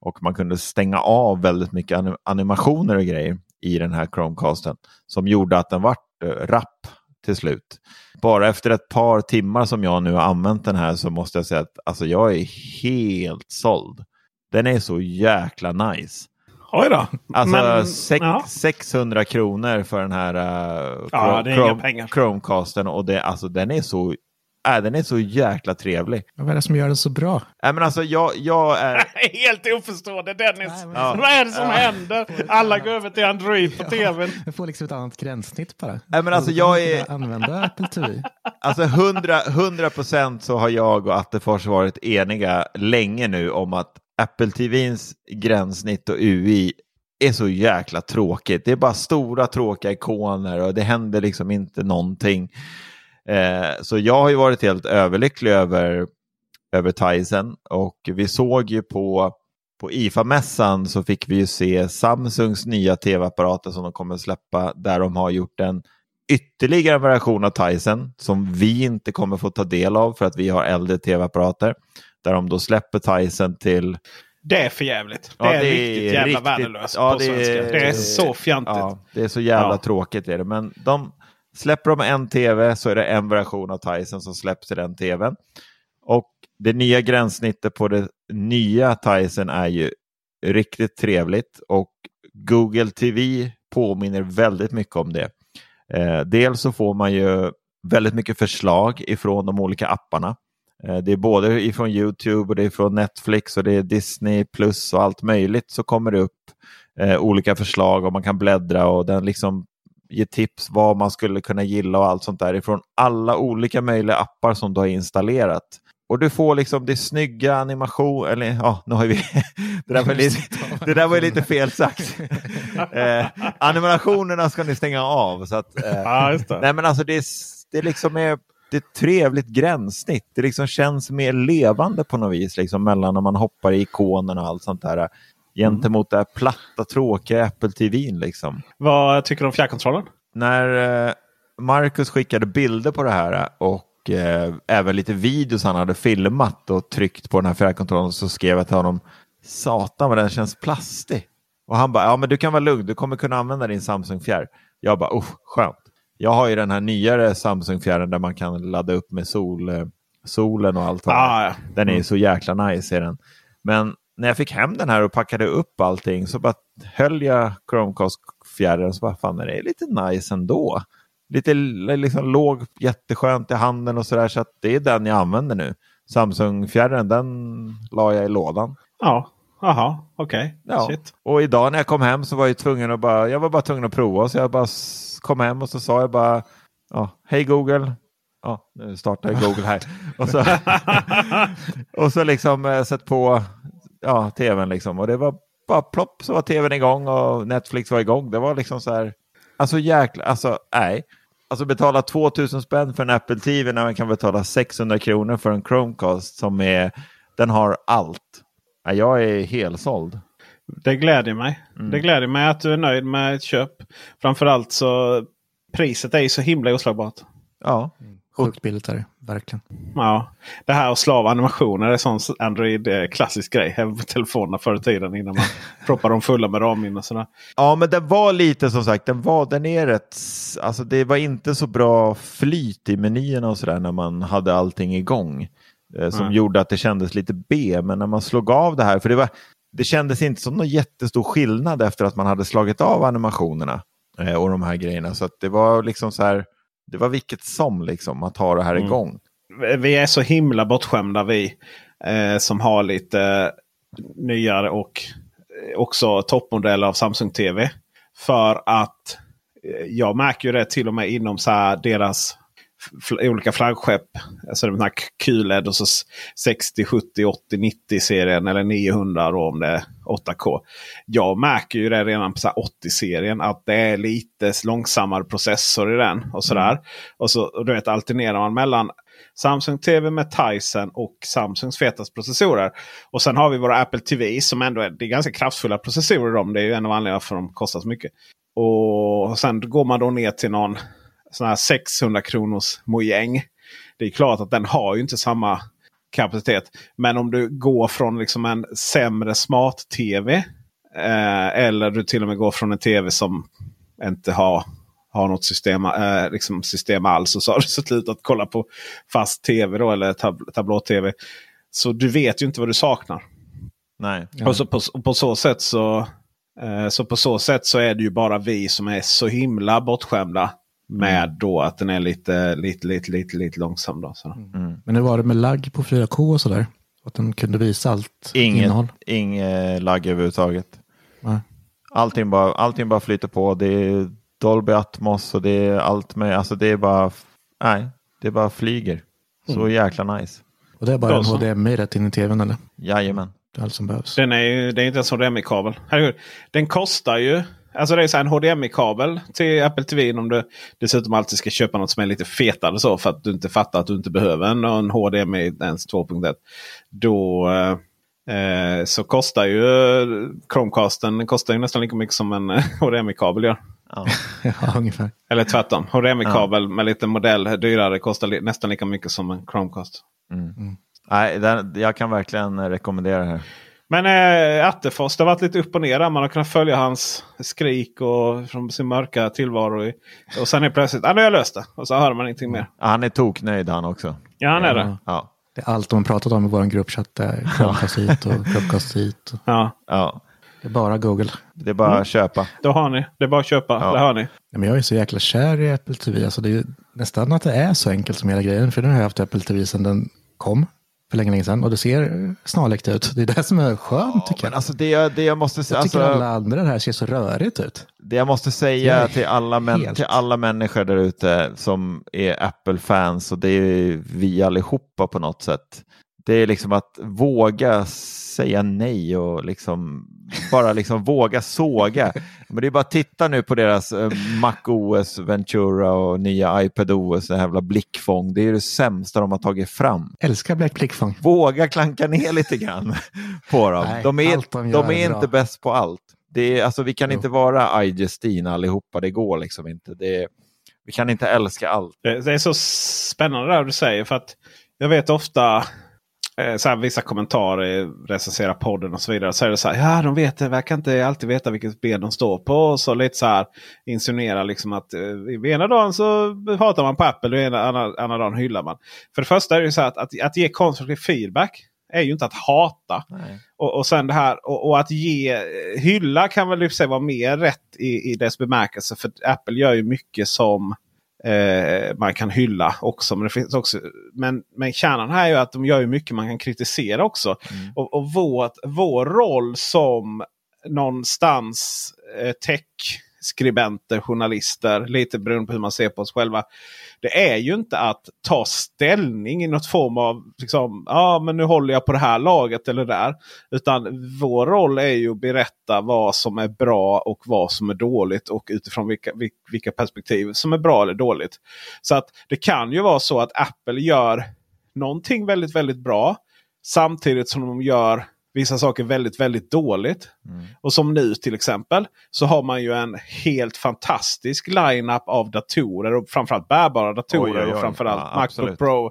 Och man kunde stänga av väldigt mycket animationer och grejer i den här Chromecasten som gjorde att den vart eh, rapp till slut. Bara efter ett par timmar som jag nu har använt den här så måste jag säga att alltså, jag är helt såld. Den är så jäkla nice. Oj då. Alltså Men, sex, ja. 600 kronor för den här uh, ja, Chrome, Chromecasten och det, alltså, den är så Äh, den är så jäkla trevlig. Vad är det som gör den så bra? Äh, men alltså, jag, jag är... Helt oförstående Dennis! Nej, men... ja. Vad är det som ja. händer? Alla går över till Android på ja. tvn. Jag får liksom ett annat gränssnitt bara. Äh, men alltså, jag är... Använda Apple TV. Alltså 100 procent så har jag och Attefors varit eniga länge nu om att Apple TVns gränssnitt och UI är så jäkla tråkigt. Det är bara stora tråkiga ikoner och det händer liksom inte någonting. Eh, så jag har ju varit helt överlycklig över, över Tyson och vi såg ju på, på IFA-mässan så fick vi ju se Samsungs nya tv-apparater som de kommer släppa där de har gjort en ytterligare version av Tyson som vi inte kommer få ta del av för att vi har äldre tv-apparater. Där de då släpper Tyson till det är för jävligt. Det, ja, är, det är riktigt jävla riktigt, värdelöst ja, på det svenska. Är, det är så fjantigt. Ja, det är så jävla tråkigt. Är det. Men de, Släpper de en tv så är det en version av Tyson som släpps i den tvn. Och det nya gränssnittet på det nya Tyson är ju riktigt trevligt och Google TV påminner väldigt mycket om det. Eh, dels så får man ju väldigt mycket förslag ifrån de olika apparna. Eh, det är både ifrån Youtube och det är från Netflix och det är Disney plus och allt möjligt så kommer det upp eh, olika förslag och man kan bläddra och den liksom ge tips vad man skulle kunna gilla och allt sånt där ifrån alla olika möjliga appar som du har installerat. Och du får liksom det snygga animation, eller ja, nu har vi, det, där var lite, det där var lite fel sagt. eh, animationerna ska ni stänga av. Så att, eh, ja, Nej men alltså det, det liksom är det är ett trevligt gränssnitt. Det liksom känns mer levande på något vis, liksom mellan när man hoppar i ikonerna och allt sånt där gentemot det här platta tråkiga Apple TV. Liksom. Vad tycker du om fjärrkontrollen? När eh, Marcus skickade bilder på det här och eh, även lite videos han hade filmat och tryckt på den här fjärrkontrollen så skrev jag till honom Satan vad den känns plastig. Och han bara, ja men du kan vara lugn, du kommer kunna använda din Samsung Fjärr. Jag bara, oh, skönt. Jag har ju den här nyare Samsung Fjärren där man kan ladda upp med sol, eh, solen och allt. Ah, ja. Den är mm. så jäkla nice. Är den. Men när jag fick hem den här och packade upp allting så bara höll jag Chromecast-fjärren så bara fan det är lite nice ändå. Lite liksom låg, jätteskönt i handen och sådär så att det är den jag använder nu. Samsung-fjärren den la jag i lådan. Ja, Jaha, okej. Okay. Ja. Och idag när jag kom hem så var jag tvungen att bara, jag var bara tvungen att prova så jag bara kom hem och så sa jag bara, ja, hej Google, ja, nu startar Google här. och så, och så liksom eh, sett på ja, tvn liksom. Och det var bara plopp så var tvn igång och Netflix var igång. Det var liksom så här, alltså jäkla, alltså nej. Alltså betala 2000 spänn för en Apple TV när man kan betala 600 kronor för en Chromecast som är, den har allt. Jag är helsåld. Det gläder mig. Mm. Det gläder mig att du är nöjd med ett köp. Framförallt så priset är ju så himla oslagbart. Ja. Sjukt billigt är det, verkligen. Ja, det här att slava animationer är sån Android eh, klassisk grej. På telefonerna förr i tiden innan man proppade dem fulla med ramminne och sådär. Ja, men den var lite som sagt, den var, den är rätt, alltså det var inte så bra flyt i menyerna och sådär när man hade allting igång. Eh, som mm. gjorde att det kändes lite B, men när man slog av det här, för det var, det kändes inte som någon jättestor skillnad efter att man hade slagit av animationerna eh, och de här grejerna. Så att det var liksom så här, det var vilket som liksom att ha det här Mm. igång. Vi är så himla bortskämda vi eh, som har lite nyare och eh, också toppmodeller av Samsung TV. För att eh, jag märker det till och med inom så deras olika flaggskepp. Alltså de här QLED och så s- 60, 70, 80, 90 serien eller 900 då om det är 8K. Jag märker ju det redan på så här 80-serien att det är lite långsammare processor i den. Och sådär. Och så och du vet alternerar man mellan Samsung TV med Tyson och Samsungs fetaste processorer. Och sen har vi våra Apple TV som ändå är, det är ganska kraftfulla processorer. De. Det är ju en av anledningarna för att de kostar så mycket. Och sen går man då ner till någon sån här 600 kronors Mojang. Det är klart att den har ju inte samma kapacitet. Men om du går från liksom en sämre smart-tv. Eh, eller du till och med går från en tv som inte har, har något system, eh, liksom system alls. Och så har du slutat att kolla på fast tv då, eller tab tablå-tv. Så du vet ju inte vad du saknar. Nej. Och så på, på så sätt så eh, så på så sätt så är det ju bara vi som är så himla bortskämda med då att den är lite, lite, lite, lite, lite långsam. Då, så. Men hur var det med lagg på 4K och sådär? Att den kunde visa allt Inget, innehåll? inget lagg överhuvudtaget. Nej. Allting bara, allting bara flyter på. Det är Dolby Atmos och det är allt med. Alltså det är bara, nej, det bara flyger. Så Mm. jäkla nice. Och det är bara Då en så. HDMI rätt in i tvn eller? Jajamän. Det är allt som behövs. Den är ju, det är inte ens HDMI-kabel. Den kostar ju. Alltså det är så här en HDMI-kabel till Apple TV. Om du dessutom alltid ska köpa något som är lite fetare så för att du inte fattar att du inte behöver en, en HDMI ens 2.1. Då eh, eh, så kostar ju Chromecasten kostar ju nästan lika mycket som en HDMI-kabel gör. Ja. ja, ungefär. Eller tvärtom. HDMI-kabel med lite modell dyrare kostar li nästan lika mycket som en Chromecast. Nej, den, jag kan verkligen rekommendera det här. Men eh, Attefors, det har varit lite upp och ner. Man har kunnat följa hans skrik och från sin mörka tillvaro. i- Och sen är plötsligt, ah, nu har jag löst det. Och så hör man ingenting mer. Ja, Han är toknöjd han också. Ja, han är det. Ja. Det är allt de har pratat om i vår gruppchatt. Chromecast hit och Chromecast hit. Och Ja, ja. det är bara Google. Det är bara Mm. att köpa. då har ni. Det är bara att köpa. Ja. Det har ni. Nej, Men jag är så jäkla kär i Apple TV. Alltså det är ju nästan att det är så enkelt som hela grejen. För den har jag haft Apple TV sedan den kom. För länge, länge sedan. Och det ser snarlikt ut. Det är det som är skönt tycker Men jag. alltså det, jag- det jag måste säga, jag tycker alltså, alla andra här ser så rörigt ut. det jag måste säga till alla, helt- till alla människor där ute som är Apple-fans och det är vi allihopa på något sätt. Det är liksom att våga säga nej och liksom bara liksom våga såga. Men det är bara att titta nu på deras eh, Mac OS Ventura och nya iPad OS, det här jävla blickfång. Det är det sämsta de har tagit fram. Älskar Black Blickfång. Våga klanka ner lite grann på dem. Nej, de är, de de är är inte bäst på allt. Det är, alltså, vi kan Jo. inte vara iJustine allihopa, det går liksom inte. Det är, vi kan inte älska allt. Det, det är så spännande det du säger. För att jag vet ofta så här, vissa kommentarer recenserar podden och så vidare. Så är det så här. Ja, de vet. Verkar inte alltid veta vilket ben de står på. Och så lite så här insinuerar liksom att eh, ena dagen så hatar man på Apple och ena, andra, andra dagen hyllar man. För det första är det så här att, att, att ge konstruktiv feedback är ju inte att hata. Och, och sen det här och, och att ge eh, hylla kan väl i sig vara mer rätt i, i dess bemärkelse. För Apple gör ju mycket som eh, man kan hylla också. Men, det finns också men, men kärnan här är ju att de gör ju mycket man kan kritisera också. Och, och vår, vår roll som någonstans eh, skribenter, journalister, lite beroende på hur man ser på oss själva. Det är ju inte att ta ställning i något form av, liksom, ja men nu håller jag på det här laget eller där. Utan vår roll är ju att berätta vad som är bra och vad som är dåligt och utifrån vilka, vilka perspektiv som är bra eller dåligt. Så att det kan ju vara så att Apple gör någonting väldigt, väldigt bra. Samtidigt som de gör vissa saker väldigt, väldigt dåligt. Och som nu till exempel så har man ju en helt fantastisk line-up av datorer. Och framförallt bärbara datorer. Oj, oj, oj. Och framförallt Ja, Macbook. Pro.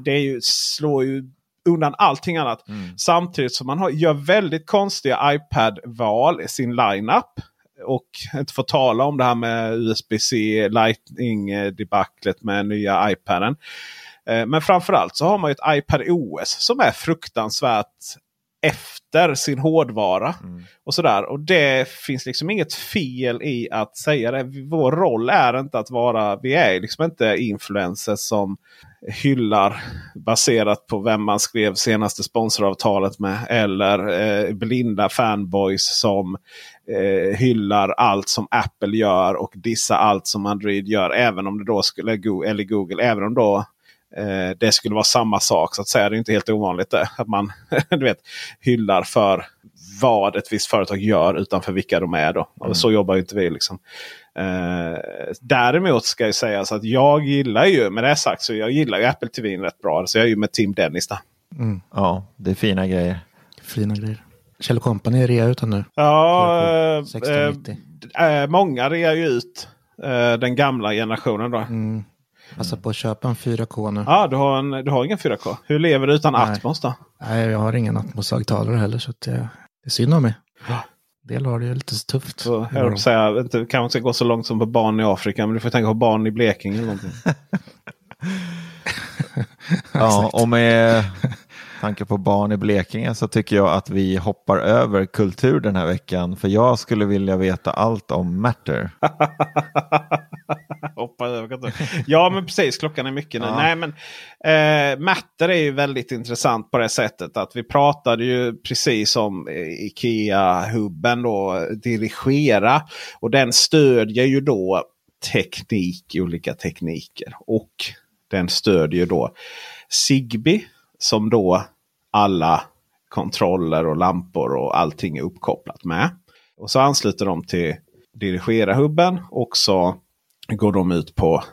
Det är ju, slår ju undan allting annat. Mm. Samtidigt som man har, gör väldigt konstiga iPad-val i sin line-up. Och inte få tala om det här med USB-C Lightning-debaclet med nya iPaden. Eh, Men framförallt så har man ju ett iPad OS som är fruktansvärt efter sin hårdvara. Och sådär. Och det finns liksom inget fel i att säga det. Vår roll är inte att vara, vi är liksom inte influencers som hyllar baserat på vem man skrev senaste sponsoravtalet med. Eller eh, blinda fanboys som eh, hyllar allt som Apple gör och dissar allt som Android gör. Även om det då skulle, eller Google, även om då eh, det skulle vara samma sak. så att säga. Det är inte helt ovanligt det. Att man du vet, hyllar för vad ett visst företag gör utanför vilka de är. Då. Och så jobbar inte vi. Liksom. Eh, däremot ska jag säga så att jag gillar ju, med det sagt, så jag gillar ju Apple TV rätt bra. Så jag är ju med Tim Dennis där. Mm. Ja, det är fina grejer. Fina grejer. Kjell Company är rea utan nu. Ja, eh, 1690. eh, eh, många rear ju ut eh, den gamla generationen då. Mm. Passa på att köpa en 4K nu. Ja, du har, en, du har ingen 4K. Hur lever du utan Nej. Atmos då? Nej, jag har ingen Atmos-högtalare heller så att det, det är synd om mig. Del har det ju lite tufft. Så, jag vill säga, inte, kanske inte ska gå så långt som på barn i Afrika, men du får tänka på barn i Blekinge. Eller någonting. Ja, och med tanke på barn i Blekinge så tycker jag att vi hoppar över kultur den här veckan. För jag skulle vilja veta allt om Matter. Hoppa över kontor. Ja men precis, klockan är mycket nu. Ja. Nej, men, eh, Matter är ju väldigt intressant på det sättet att vi pratade ju precis om eh, Ikea-hubben då, dirigera. Och den stödjer ju då teknik, olika tekniker. Och den stödjer då Zigbee som då alla kontroller och lampor och allting är uppkopplat med. Och så ansluter de till dirigera-hubben och så går de ut på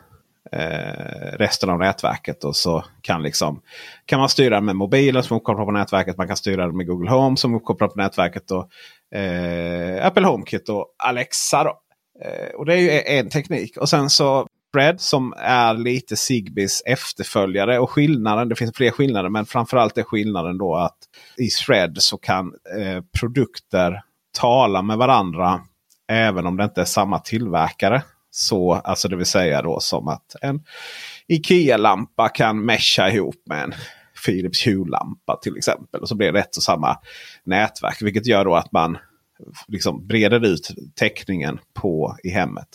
eh, resten av nätverket. Och så kan, liksom, kan man styra med mobilen som uppkopplar på nätverket. Man kan styra med Google Home som uppkopplar på nätverket. Och, eh, Apple HomeKit och Alexa. Då. Eh, och det är ju en teknik. Och sen så Thread som är lite Sigbys efterföljare. Och skillnaden, det finns fler skillnader, men framförallt är skillnaden då att i Thread så kan eh, produkter tala med varandra även om det inte är samma tillverkare. Så, alltså det vill säga då som att en Ikea-lampa kan mesha ihop med en Philips Hue-lampa till exempel. Och så blir det ett och samma nätverk. Vilket gör då att man liksom breder ut täckningen på i hemmet.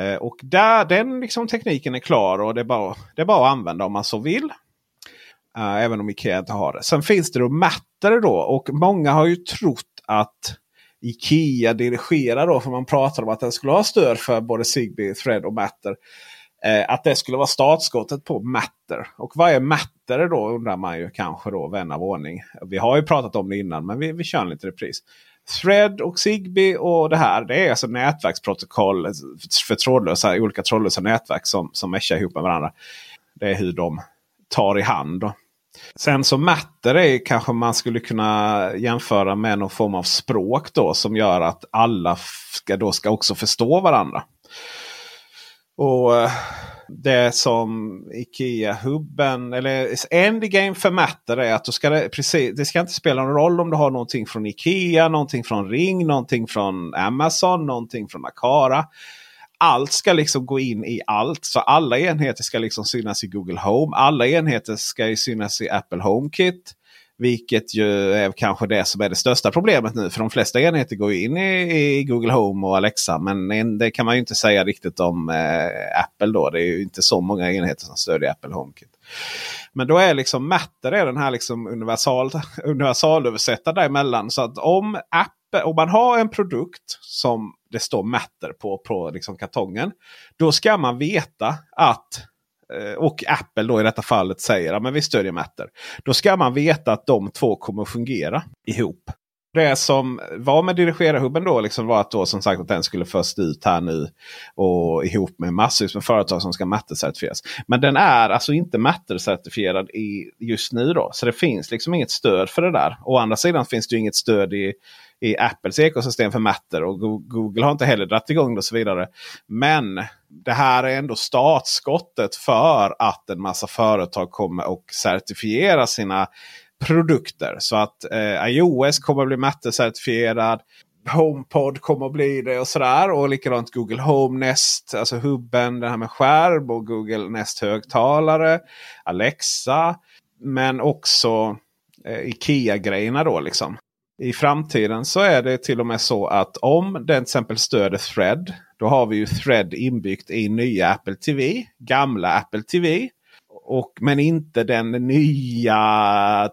Eh, och där, den liksom tekniken är klar och det är, bara, det är bara att använda om man så vill. Eh, även om Ikea inte har det. Sen finns det då Matter då och många har ju trott att Ikea dirigerar då, för man pratar om att den skulle ha stöd för både Zigbee, Thread och Matter. Eh, att det skulle vara startskottet på Matter. Och vad är Matter då undrar man ju kanske då vän av ordning. Vi har ju pratat om det innan men vi, vi kör en liten repris. Thread och Zigbee och det här det är alltså nätverksprotokoll för trådlösa, olika trådlösa nätverk som, som meshar ihop med varandra. Det är hur de tar i hand. Då. Sen så Matter är kanske man skulle kunna jämföra med någon form av språk då som gör att alla ska, då ska också förstå varandra. Och eh, det som Ikea-hubben eller endgame för Matter är att då ska det, precis, det ska inte spela någon roll om du har någonting från Ikea, någonting från Ring, någonting från Amazon, någonting från Akara. Allt ska liksom gå in i allt. Så alla enheter ska liksom synas i Google Home. Alla enheter ska ju synas i Apple HomeKit. Vilket ju är kanske det som är det största problemet nu. För de flesta enheter går in i, i Google Home och Alexa. Men en, det kan man ju inte säga riktigt om eh, Apple då. Det är ju inte så många enheter som stödjer Apple HomeKit. Men då är liksom Matter är den här liksom universal, universalöversättaren däremellan. Så att om, app, om man har en produkt som det står Matter på, på liksom kartongen. Då ska man veta att Eh, och Apple då i detta fallet säger att vi stödjer Matter. Då ska man veta att de två kommer att fungera ihop. Det som var med dirigerarhubben då liksom var att då som sagt att den skulle först ut här nu. Och ihop med massvis med företag som ska Matter-certifieras. Men den är alltså inte Matter-certifierad i, just nu då. Så det finns liksom inget stöd för det där. Å andra sidan finns det inget stöd i, i Apples ekosystem för Matter. Och Google har inte heller dragit igång det och så vidare. Men det här är ändå startskottet för att en massa företag kommer och certifiera sina produkter. Så att eh, iOS kommer att bli Matter-certifierad. HomePod kommer att bli det och sådär. Och likadant Google Home Nest, alltså hubben, den här med skärm och Google Nest högtalare. Alexa. Men också eh, Ikea-grejerna då liksom. I framtiden så är det till och med så att om den till exempel stöder Thread. Då har vi ju Thread inbyggt i nya Apple TV. Gamla Apple TV. Och, men inte den nya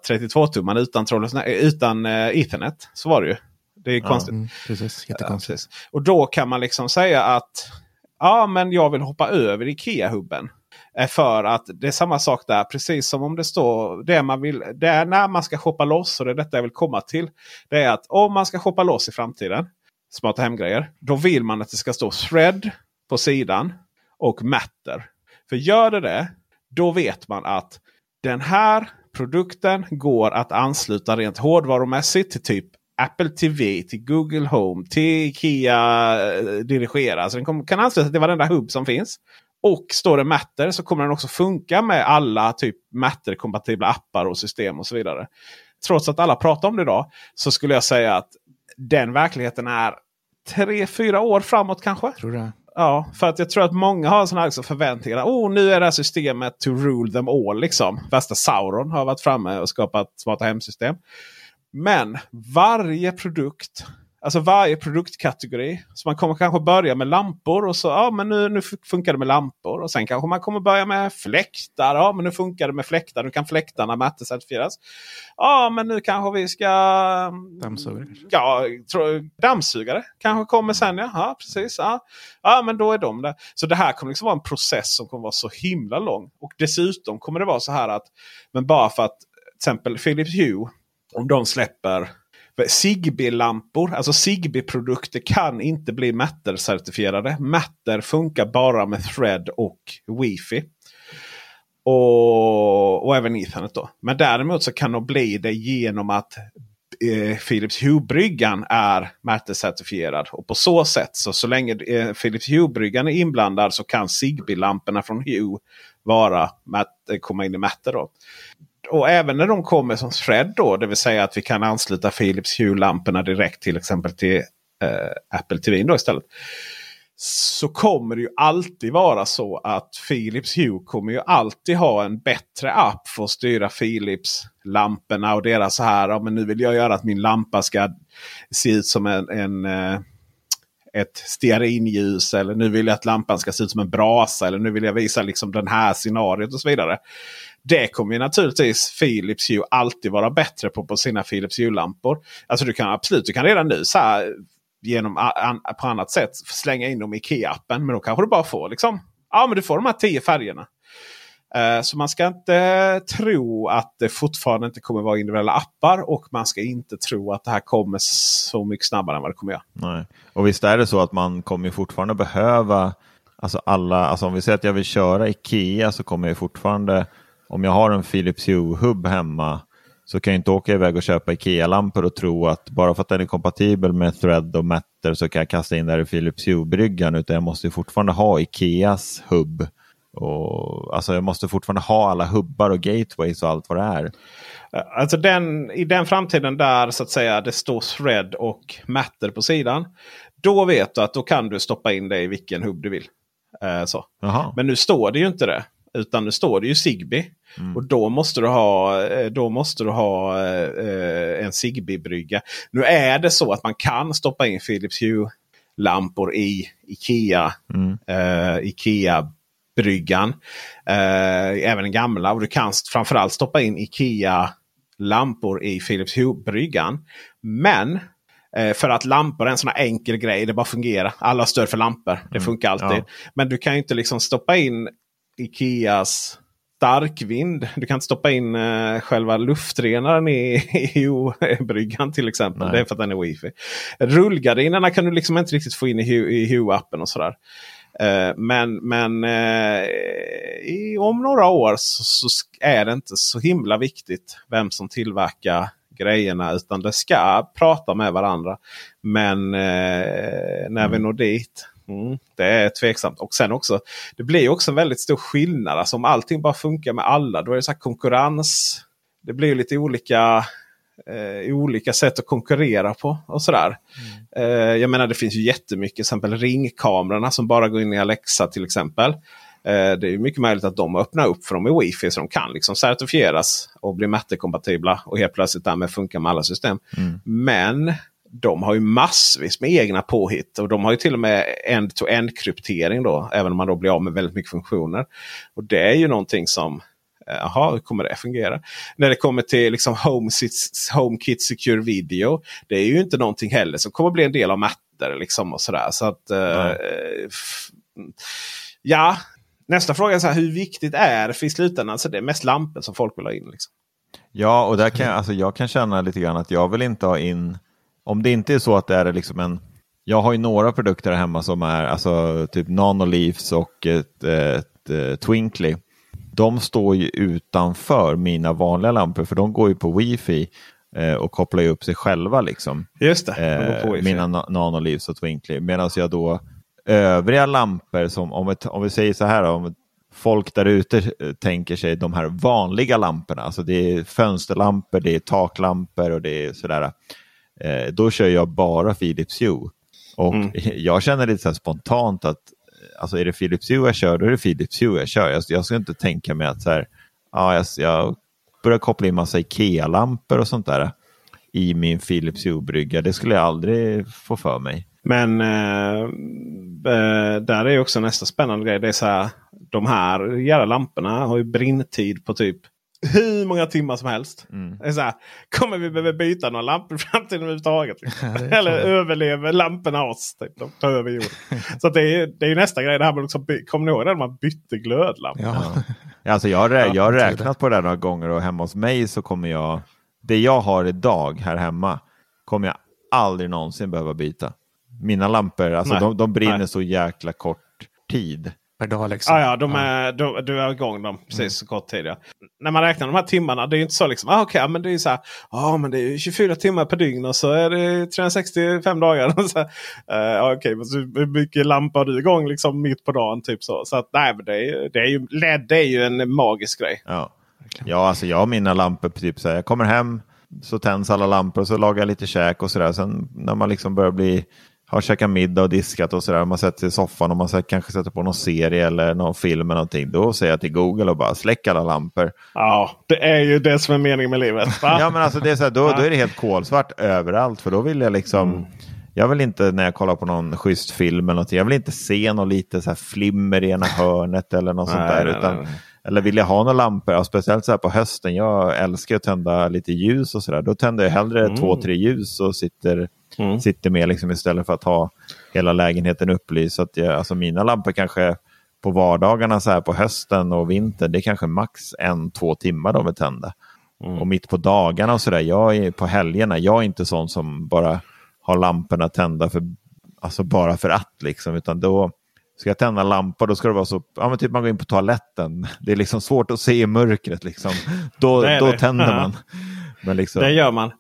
32-tumman utan, utan eh, Ethernet. Så var det ju. Det är konstigt. Mm, precis, jättekonstigt. Ja, precis. Och då kan man liksom säga att ja, men jag vill hoppa över Ikea-hubben. Är För att det är samma sak där. Precis som om det står det man vill. Det är när man ska shoppa loss och det är detta jag vill komma till. Det är att om man ska shoppa loss i framtiden. Smarta hemgrejer. Då vill man att det ska stå thread på sidan. Och matter. För gör det det. Då vet man att den här produkten går att ansluta rent hårdvarumässigt till typ Apple TV, till Google Home, till Ikea eh, dirigera. Så den kom- kan ansluta till varenda hubb som finns. Och står det Matter så kommer den också funka med alla typ Matter-kompatibla appar och system och så vidare. Trots att alla pratar om det idag så skulle jag säga att den verkligheten är tre, fyra år framåt kanske. Tror du? Ja, för att jag tror att många har sådana här förväntningar. Oh, nu är det här systemet to rule them all. Liksom. Värsta Sauron har varit framme och skapat smarta hemsystem. Men varje produkt, alltså varje produktkategori. Så man kommer kanske börja med lampor och så ja men nu, nu funkar det med lampor. Och sen kanske man kommer börja med fläktar. Ja men nu funkar det med fläktar. Nu kan fläktarna mattecertifieras. Ja men nu kanske vi ska... Dammsugare kanske? Ja, tro- dammsugare kanske kommer sen. Ja, ja precis. Ja. ja, men då är de där. Så det här kommer liksom vara en process som kommer vara så himla lång. Och dessutom kommer det vara så här att men bara för att till exempel Philips Hue om de släpper Zigbee-lampor, alltså Zigbee-produkter kan inte bli Matter-certifierade. Matter funkar bara med Thread och Wifi. Och, och även Ethernet då. Men däremot så kan de bli det genom att eh, Philips Hue-bryggan är Matter-certifierad. Och på så sätt, så, så länge eh, Philips Hue-bryggan är inblandad så kan Zigbee-lamporna från Hue vara, komma in i Matter. Då. Och även när de kommer som thread då, det vill säga att vi kan ansluta Philips Hue-lamporna direkt till exempel till eh, Apple TV då istället. Så kommer det ju alltid vara så att Philips Hue kommer ju alltid ha en bättre app för att styra Philips lamporna och deras så här. Ja, men nu vill jag göra att min lampa ska se ut som en, en eh, ett stearinljus. Eller nu vill jag att lampan ska se ut som en brasa. Eller nu vill jag visa liksom den här scenariot och så vidare. Det kommer ju naturligtvis Philips Hue alltid vara bättre på på sina Philips Hue-lampor. Alltså du kan absolut, du kan redan nu så här, genom an, på annat sätt slänga in dem i Ikea-appen. Men då kanske du bara får liksom, ja men du får de här tio färgerna. Eh, så man ska inte tro att det fortfarande inte kommer vara individuella appar. Och man ska inte tro att det här kommer så mycket snabbare än vad det kommer göra. Nej. Och visst är det så att man kommer fortfarande behöva, alltså alla, alltså om vi säger att jag vill köra Ikea så kommer jag fortfarande, om jag har en Philips Hue-hubb hemma så kan jag inte åka iväg och köpa Ikea-lampor och tro att bara för att den är kompatibel med Thread och Matter så kan jag kasta in där i Philips Hue-bryggan utan jag måste ju fortfarande ha Ikeas hubb. Och, alltså jag måste fortfarande ha alla hubbar och gateways och allt vad det är. Alltså den, I den framtiden där så att säga det står thread och matter på sidan. Då vet du att då kan du stoppa in det i vilken hubb du vill. Eh, så. Men nu står det ju inte det. Utan nu står det ju Zigbee. Och då måste du ha, eh, då måste du ha eh, en Zigbee-brygga. Nu är det så att man kan stoppa in Philips Hue-lampor i Ikea. Eh, Ikea-bryggan. Eh, även den gamla. Och du kan framförallt stoppa in Ikea-lampor i Philips Hue-bryggan. Men eh, för att lampor är en sån här enkel grej. Det bara fungerar. Alla stöd för lampor. Det funkar alltid. Ja. Men du kan ju inte liksom stoppa in Ikeas starkvind. Du kan inte stoppa in eh, själva luftrenaren i, i Hue-bryggan till exempel. Nej. Det är för att den är wifi. Rullgardinerna kan du liksom inte riktigt få in i Hue- i Hue-appen och sådär. Eh, men men eh, i, om några år så, så är det inte så himla viktigt vem som tillverkar grejerna. Utan det ska prata med varandra. Men eh, när vi når dit. Mm, det är tveksamt. Och sen också. Det blir också en väldigt stor skillnad. Alltså om allting bara funkar med alla. Då är det så konkurrens. Det blir lite olika eh, olika sätt att konkurrera på. och sådär. Eh, jag menar det finns ju jättemycket. Till exempel ringkamerorna som bara går in i Alexa till exempel. Eh, det är mycket möjligt att de öppnar upp för dem i Wi-Fi så de kan liksom certifieras och bli Matte-kompatibla och helt plötsligt därmed funka med alla system. Mm. Men de har ju massvis med egna påhitt. Och de har ju till och med end-to-end kryptering då. Även om man då blir av med väldigt mycket funktioner. Och det är ju någonting som eh, Jaha, hur kommer det fungera? När det kommer till liksom HomeKit, HomeKit Secure Video. Det är ju inte någonting heller som kommer bli en del av Matter. Liksom och sådär. Så att, eh, f- ja, nästa fråga är så här, hur viktigt är det för i slutändan? Alltså det är mest lampor som folk vill ha in. Liksom. Ja, och där kan jag, alltså jag kan känna lite grann att jag vill inte ha in, om det inte är så att det är liksom en, jag har ju några produkter hemma som är alltså typ Nanoleafs och ett, ett, ett Twinkly. De står ju utanför mina vanliga lampor för de går ju på wifi eh, och kopplar ju upp sig själva liksom. Just det, de går på eh, wifi. mina na- Nanoleafs och Twinkly. Medan jag då övriga lampor som, om, ett, om vi säger så här om folk där ute eh, tänker sig de här vanliga lamporna, alltså det är fönsterlampor, det är taklampor och det är sådär. Eh, då kör jag bara Philips Hue. Och Mm. jag känner lite så spontant att alltså är det Philips Hue jag kör, då är det Philips Hue jag kör. Jag, jag ska inte tänka mig att så här, ja, jag, jag börjar koppla in massa Ikea-lampor och sånt där i min Philips Hue-brygga. Det skulle jag aldrig få för mig. Men eh, eh, där är ju också nästa spännande grej. Det är så här, de här jävla lamporna har ju brinntid på typ hur många timmar som helst. Mm. Det är så här, kommer vi behöva byta några lampor i framtiden överhuvudtaget? Liksom? Ja, Eller överlever lamporna oss? Typ. De tar över jorden. så att det, är, det är ju nästa grej. Det här med liksom, kommer ni ihåg det när man bytte glödlampor? Ja. Ja, Alltså jag, har rä- Ja, jag har räknat på det här några gånger och hemma hos mig så kommer jag, det jag har idag här hemma, kommer jag aldrig någonsin behöva byta. Mina lampor, alltså Nej. de, de brinner Nej. så jäkla kort tid. Per dag liksom. Ah, ja, de är, de, du är igång dem precis så kort tid. Ja. När man räknar de här timmarna. Det är ju inte så liksom. Ah, okay, men det är så här. Ja, men det är ju 24 timmar per dygn och så är det 365 dagar. så, här, eh, Okej, men så hur mycket lampor har du igång liksom mitt på dagen? Typ så. Så att, nej, men det är, det är ju LED är ju en magisk grej. Ja, ja alltså jag har mina lampor, typ så här, jag kommer hem, så tänds alla lampor och så lagar jag lite käk och sådär. Sen när man liksom börjar bli, har käkat middag och diskat och sådär, man sätter sig i soffan och man sätter, kanske sätter på någon serie eller någon film eller någonting, då säger jag till Google och bara släck alla lampor. Ja, det är ju det som är meningen med livet. Ja men alltså det är så här, då, då är det helt kolsvart överallt för då vill jag liksom Mm. Jag vill inte när jag kollar på någon schysst film eller någonting, jag vill inte se något lite så här flimmer i ena hörnet eller något sånt Nej, där. nej, utan, nej. Eller vill jag ha några lampor, ja, speciellt så här på hösten, jag älskar att tända lite ljus och sådär. Då tänder jag hellre Mm. två, tre ljus och sitter, Mm. sitter med liksom istället för att ha hela lägenheten upplyst. Så att jag, alltså mina lampor kanske på vardagarna så här på hösten och vintern, det är kanske max en, två timmar de är tända. Mm. Och mitt på dagarna och sådär, jag är på helgerna, jag är inte sån som bara har lamporna tända för, alltså bara för att liksom, utan då ska jag tända lampor, då ska det vara så, ja men typ man går in på toaletten, det är liksom svårt att se i mörkret liksom. Då, Det är då det. tänder man. Men liksom, Det gör man.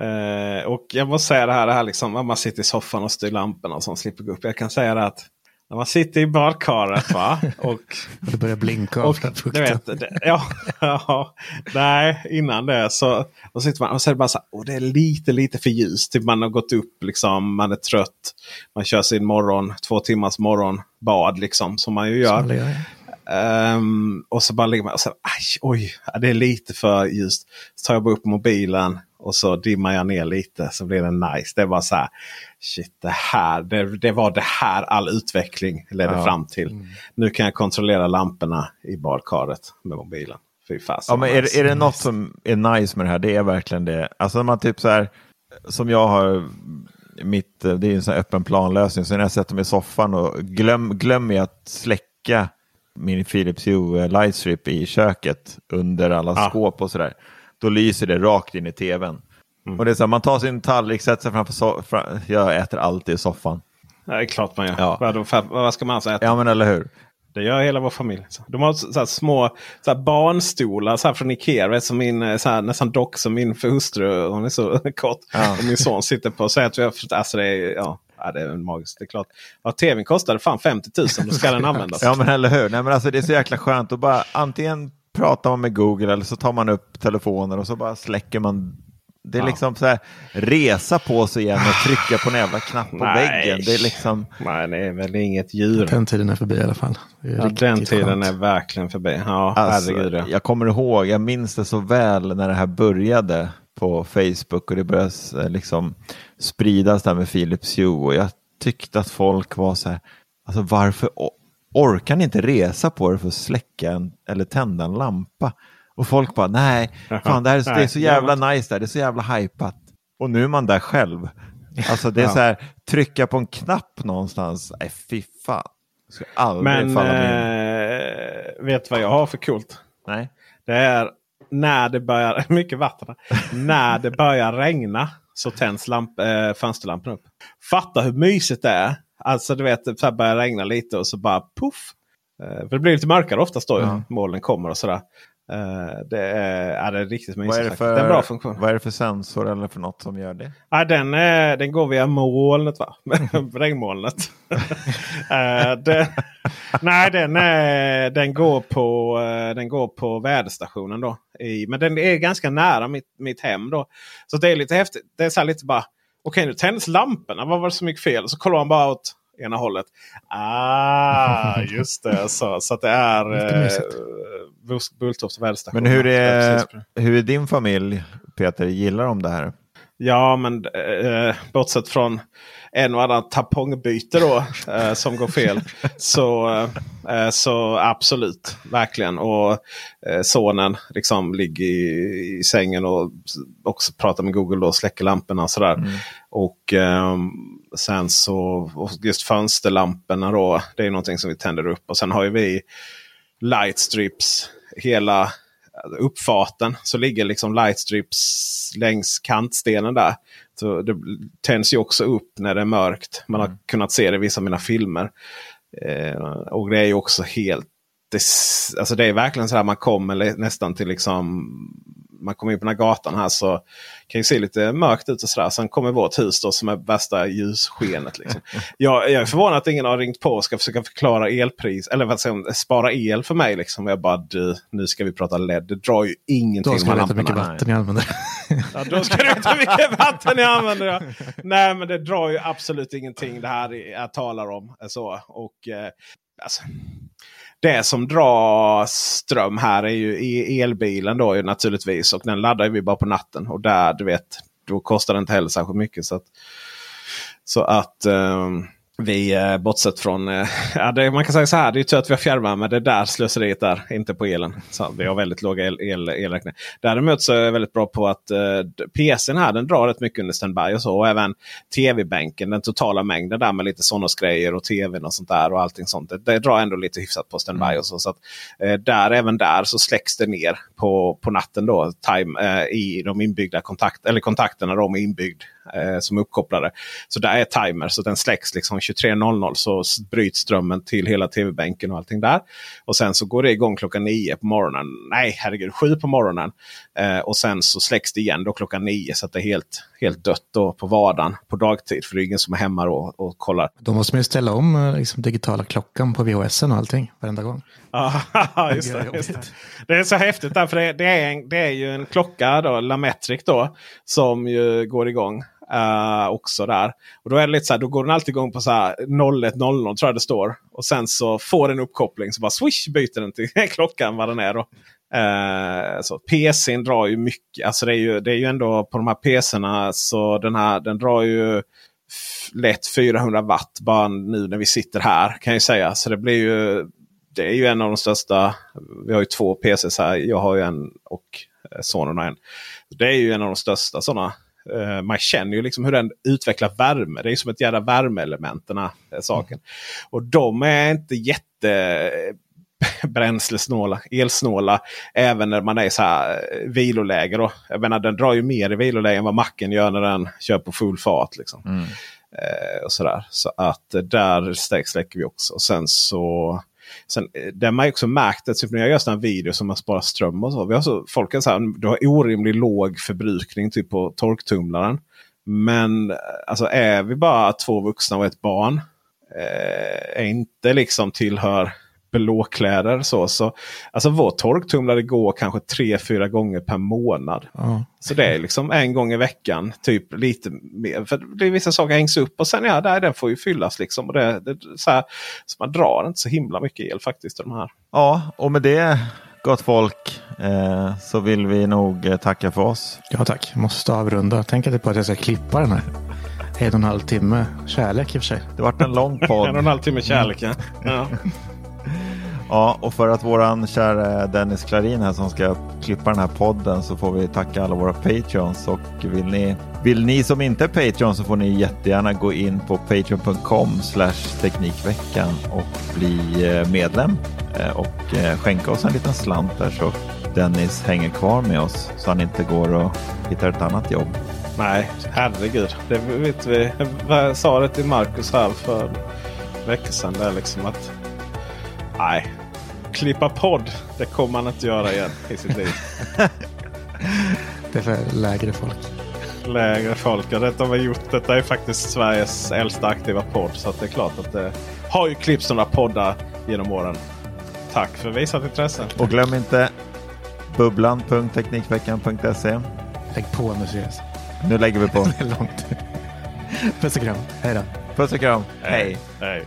Eh, och jag måste säga det här, det här liksom, att man sitter i soffan och styr lamporna och sånt slipper gå upp. Jag kan säga det att när man sitter i badkaret va? och Det börjar blinka av Och, du vet, det, ja, ja, nej, innan det så och sitter man och så är det bara så här, åh, det är lite, lite för ljust. Typ man har gått upp, liksom, man är trött. Man kör sin morgon, två timmars morgonbad liksom, som man ju gör. Ehm, och så bara ligger man och så aj, oj, det är lite för ljust. Så tar jag bara upp mobilen och så dimmar jag ner lite så blir det nice. Det var så här, shit det här, det, det var det här all utveckling ledde Ja. fram till. Nu kan jag kontrollera lamporna i badkaret med mobilen. Fy fasen. Ja, men är, det- är det något som är nice med det här, det är verkligen det. Alltså när man typ så här, som jag har, mitt, det är en sån öppen planlösning, så när jag sätter mig i soffan och glöm, glömmer jag att släcka min Philips Hue lightstrip i köket under alla Ja. skåp och sådär, då lyser det rakt in i tvn. Och det är så här, man tar sin tallrik, sätter sig framför so- fra- jag äter alltid i soffan. det är klart man gör. Ja. Vad, vad, ska man alltså äta? Ja men eller hur? Det gör hela vår familj. De har så små så här barnstolar så här från Ikea. vet, Som min, så här, nästan dock som min hustru. Hon är så kort. Ja. Och min son sitter på. Så att vi har, alltså det är, ja, ja, det är magiskt. Det är klart. Ja, TVn kostade fan 50 000. Då ska den användas. Ja men eller hur, Nej, men alltså, det är så jäkla skönt att bara antingen pratar man med Google eller så tar man upp telefonen och så bara släcker man Det är Ja. liksom så här, resa på sig igen och trycka på en jävla knapp på Nej. väggen. Det är liksom... Nej, det är väl inget djur. Den tiden är förbi i alla fall. Ja, den tiden skönt. är verkligen förbi. Ja, Alltså, herregud. Ja. jag kommer ihåg, jag minns det så väl när det här började på Facebook och det började eh, liksom spridas där med Philips Hue och jag tyckte att folk var så här, alltså varför orkar ni inte resa på er för att släcka en, eller tända en lampa? Och folk bara, nej, fan det, här, är- det är så jävla nice där, det är så jävla hypat. Och nu är man där själv. Alltså det är Ja. så här, trycka på en knapp någonstans, nej fy fan. Ska aldrig Men falla in. eh, vet du vad jag har för coolt? Nej. Det är när det börjar, mycket vatten när det börjar regna så tänds lamp, eh, fönsterlampan upp. Fatta hur mysigt det är. Alltså du vet, det börjar regna lite och så bara puff. Eh, för det blir lite mörkare oftast då. Ja. Molnen kommer och sådär. Eh, det, är, ja, det är riktigt mysigt. Vad är, det för, det är bra funktion. vad är det för sensor eller för något som gör det? Ja, den, eh, den går via molnet va? Regnmolnet. Det, nej, den, eh, den, går på, den går på väderstationen då. I, men den är ganska nära mitt, mitt hem då. Så det är lite häftigt. Det är så lite bara. Okej nu tänds lamporna. Vad var det som gick fel? Så kollar man bara åt ena hållet. Ah, just det. Så, så att det är eh, Bulltofta väderstation. Men hur är, hur är din familj, Peter? Gillar de det här? Ja, men eh, bortsett från en och annan tampongbyte då eh, som går fel. så, eh, så absolut, verkligen. Och eh, sonen liksom ligger i, i sängen och också pratar med Google och släcker lamporna och sådär. Och ehm, sen så just fönsterlamporna då. Det är någonting som vi tänder upp. Och sen har ju vi lightstrips hela uppfarten så ligger liksom lightstrips längs kantstenen där. Så det tänds ju också upp när det är mörkt. Man har kunnat se det i vissa av mina filmer. Eh, och det är ju också helt... Det, alltså det är verkligen så här man kommer nästan till liksom... Man kommer in på den här gatan här så kan ju se lite mörkt ut och sådär. Sen kommer vårt hus då som är värsta ljusskenet. Liksom. Jag, jag är förvånad att ingen har ringt på och ska försöka förklara elpris. Eller vad säger spara el för mig. Liksom. Jag bara du, nu ska vi prata LED. Det drar ju ingenting Då ska man veta hur mycket vatten jag använder. Ja, då ska du veta hur mycket vatten jag använder. Ja. Nej, men det drar ju absolut ingenting det här jag talar om. Så, och, eh, alltså, det som drar ström här är ju elbilen då ju naturligtvis. Och den laddar vi bara på natten. Och där, du vet, då kostar det inte heller särskilt mycket. Så att, så att um, vi, eh, bortsett från, eh, ja, det, man kan säga så här, det är tur att vi har fjärrvärme. Det är där slöseriet är, inte på elen. Så vi har väldigt låga el, el, elräkningar. Däremot så är jag väldigt bra på att eh, PCn här den drar rätt mycket under standby och så. Och även tv-bänken, den totala mängden där med lite Sonos-grejer och tvn och sånt där och allting sånt. Det, det drar ändå lite hyfsat på standby och så. så att, eh, där, även där så släcks det ner på, på natten då. Time, eh, I de inbyggda kontakt, eller kontakterna de är inbyggd eh, som uppkopplade. Så där är timer så den släcks liksom 23.00 så bryts strömmen till hela tv-bänken och allting där. Och sen så går det igång klockan 9 på morgonen. Nej, herregud, 7 på morgonen. Eh, och sen så släcks det igen då klockan 9 så att det är helt, helt dött då på vardagen på dagtid. För det är ingen som är hemma då och kollar. Då måste man ju ställa om eh, liksom, digitala klockan på VHS och allting varenda gång. Ja, just det, just det. det är så häftigt där, för det, det, är en, det är ju en klocka, då, Lametric då, som ju går igång. Uh, också där. Och då är det lite så här, då går den alltid igång på så här 0100 tror jag det står. Och sen så får den uppkoppling så bara swish byter den till klockan vad den är då. Uh, så PCn drar ju mycket. Alltså det är ju, det är ju ändå på de här PCerna så den här den drar ju lätt 400 watt bara nu när vi sitter här kan jag säga. Så det blir ju det är ju en av de största. Vi har ju två PCs här. Jag har ju en och eh, sonen har en. Det är ju en av de största sådana. Eh, man känner ju liksom hur den utvecklar värme. Det är som ett jävla värmeelement den här eh, saken. Och de är inte jätte eh, bränslesnåla, elsnåla. Även när man är i så här viloläge. Då. Jag menar den drar ju mer i viloläge än vad macken gör när den kör på full fart. Liksom. Eh, och sådär. Så att där släcker vi också. Och sen så Sen, eh, där man ju också märkt att typ när jag gör sådana här videos som man sparar ström och så. Vi har så folk är så här, du har orimligt låg förbrukning typ på torktumlaren. Men eh, alltså är vi bara två vuxna och ett barn. Eh, är inte liksom tillhör blåkläder. Så, så, alltså vår torktumlare går kanske tre, fyra gånger per månad. Ja. Så det är liksom en gång i veckan. Typ lite mer. För det är vissa saker hängs upp och sen ja, där, den får ju fyllas. liksom. Och det, det, så, här, så man drar inte så himla mycket el faktiskt. De här. Ja, och med det gott folk eh, så vill vi nog eh, tacka för oss. Ja tack, måste avrunda. Tänk inte på att jag ska klippa den här. En och en halv timme kärlek i och för sig. Det vart en lång podd. en och en halv timme kärlek. Ja. ja. Ja, och för att våran kära Dennis Klarin här som ska klippa den här podden så får vi tacka alla våra Patreons. Och vill ni, vill ni som inte är Patreon så får ni jättegärna gå in på patreon.com slash teknikveckan och bli eh, medlem eh, och eh, skänka oss en liten slant där så Dennis hänger kvar med oss så han inte går och hittar ett annat jobb. Nej, herregud. Det vet vi. Jag sa det till Marcus här för veckor sedan. Där liksom att Nej, klippa podd. Det kommer man inte göra igen i sitt liv. det är för lägre folk. Lägre folk. Ja, detta, har gjort. detta är faktiskt Sveriges äldsta aktiva podd. Så det är klart att det har ju klippts några poddar genom åren. Tack för visat intresse. Och glöm inte bubblan.teknikveckan.se. Lägg på museet. Nu lägger vi på. det är långt. Puss och kram. Hej då. Puss och kram. Hej. Hej.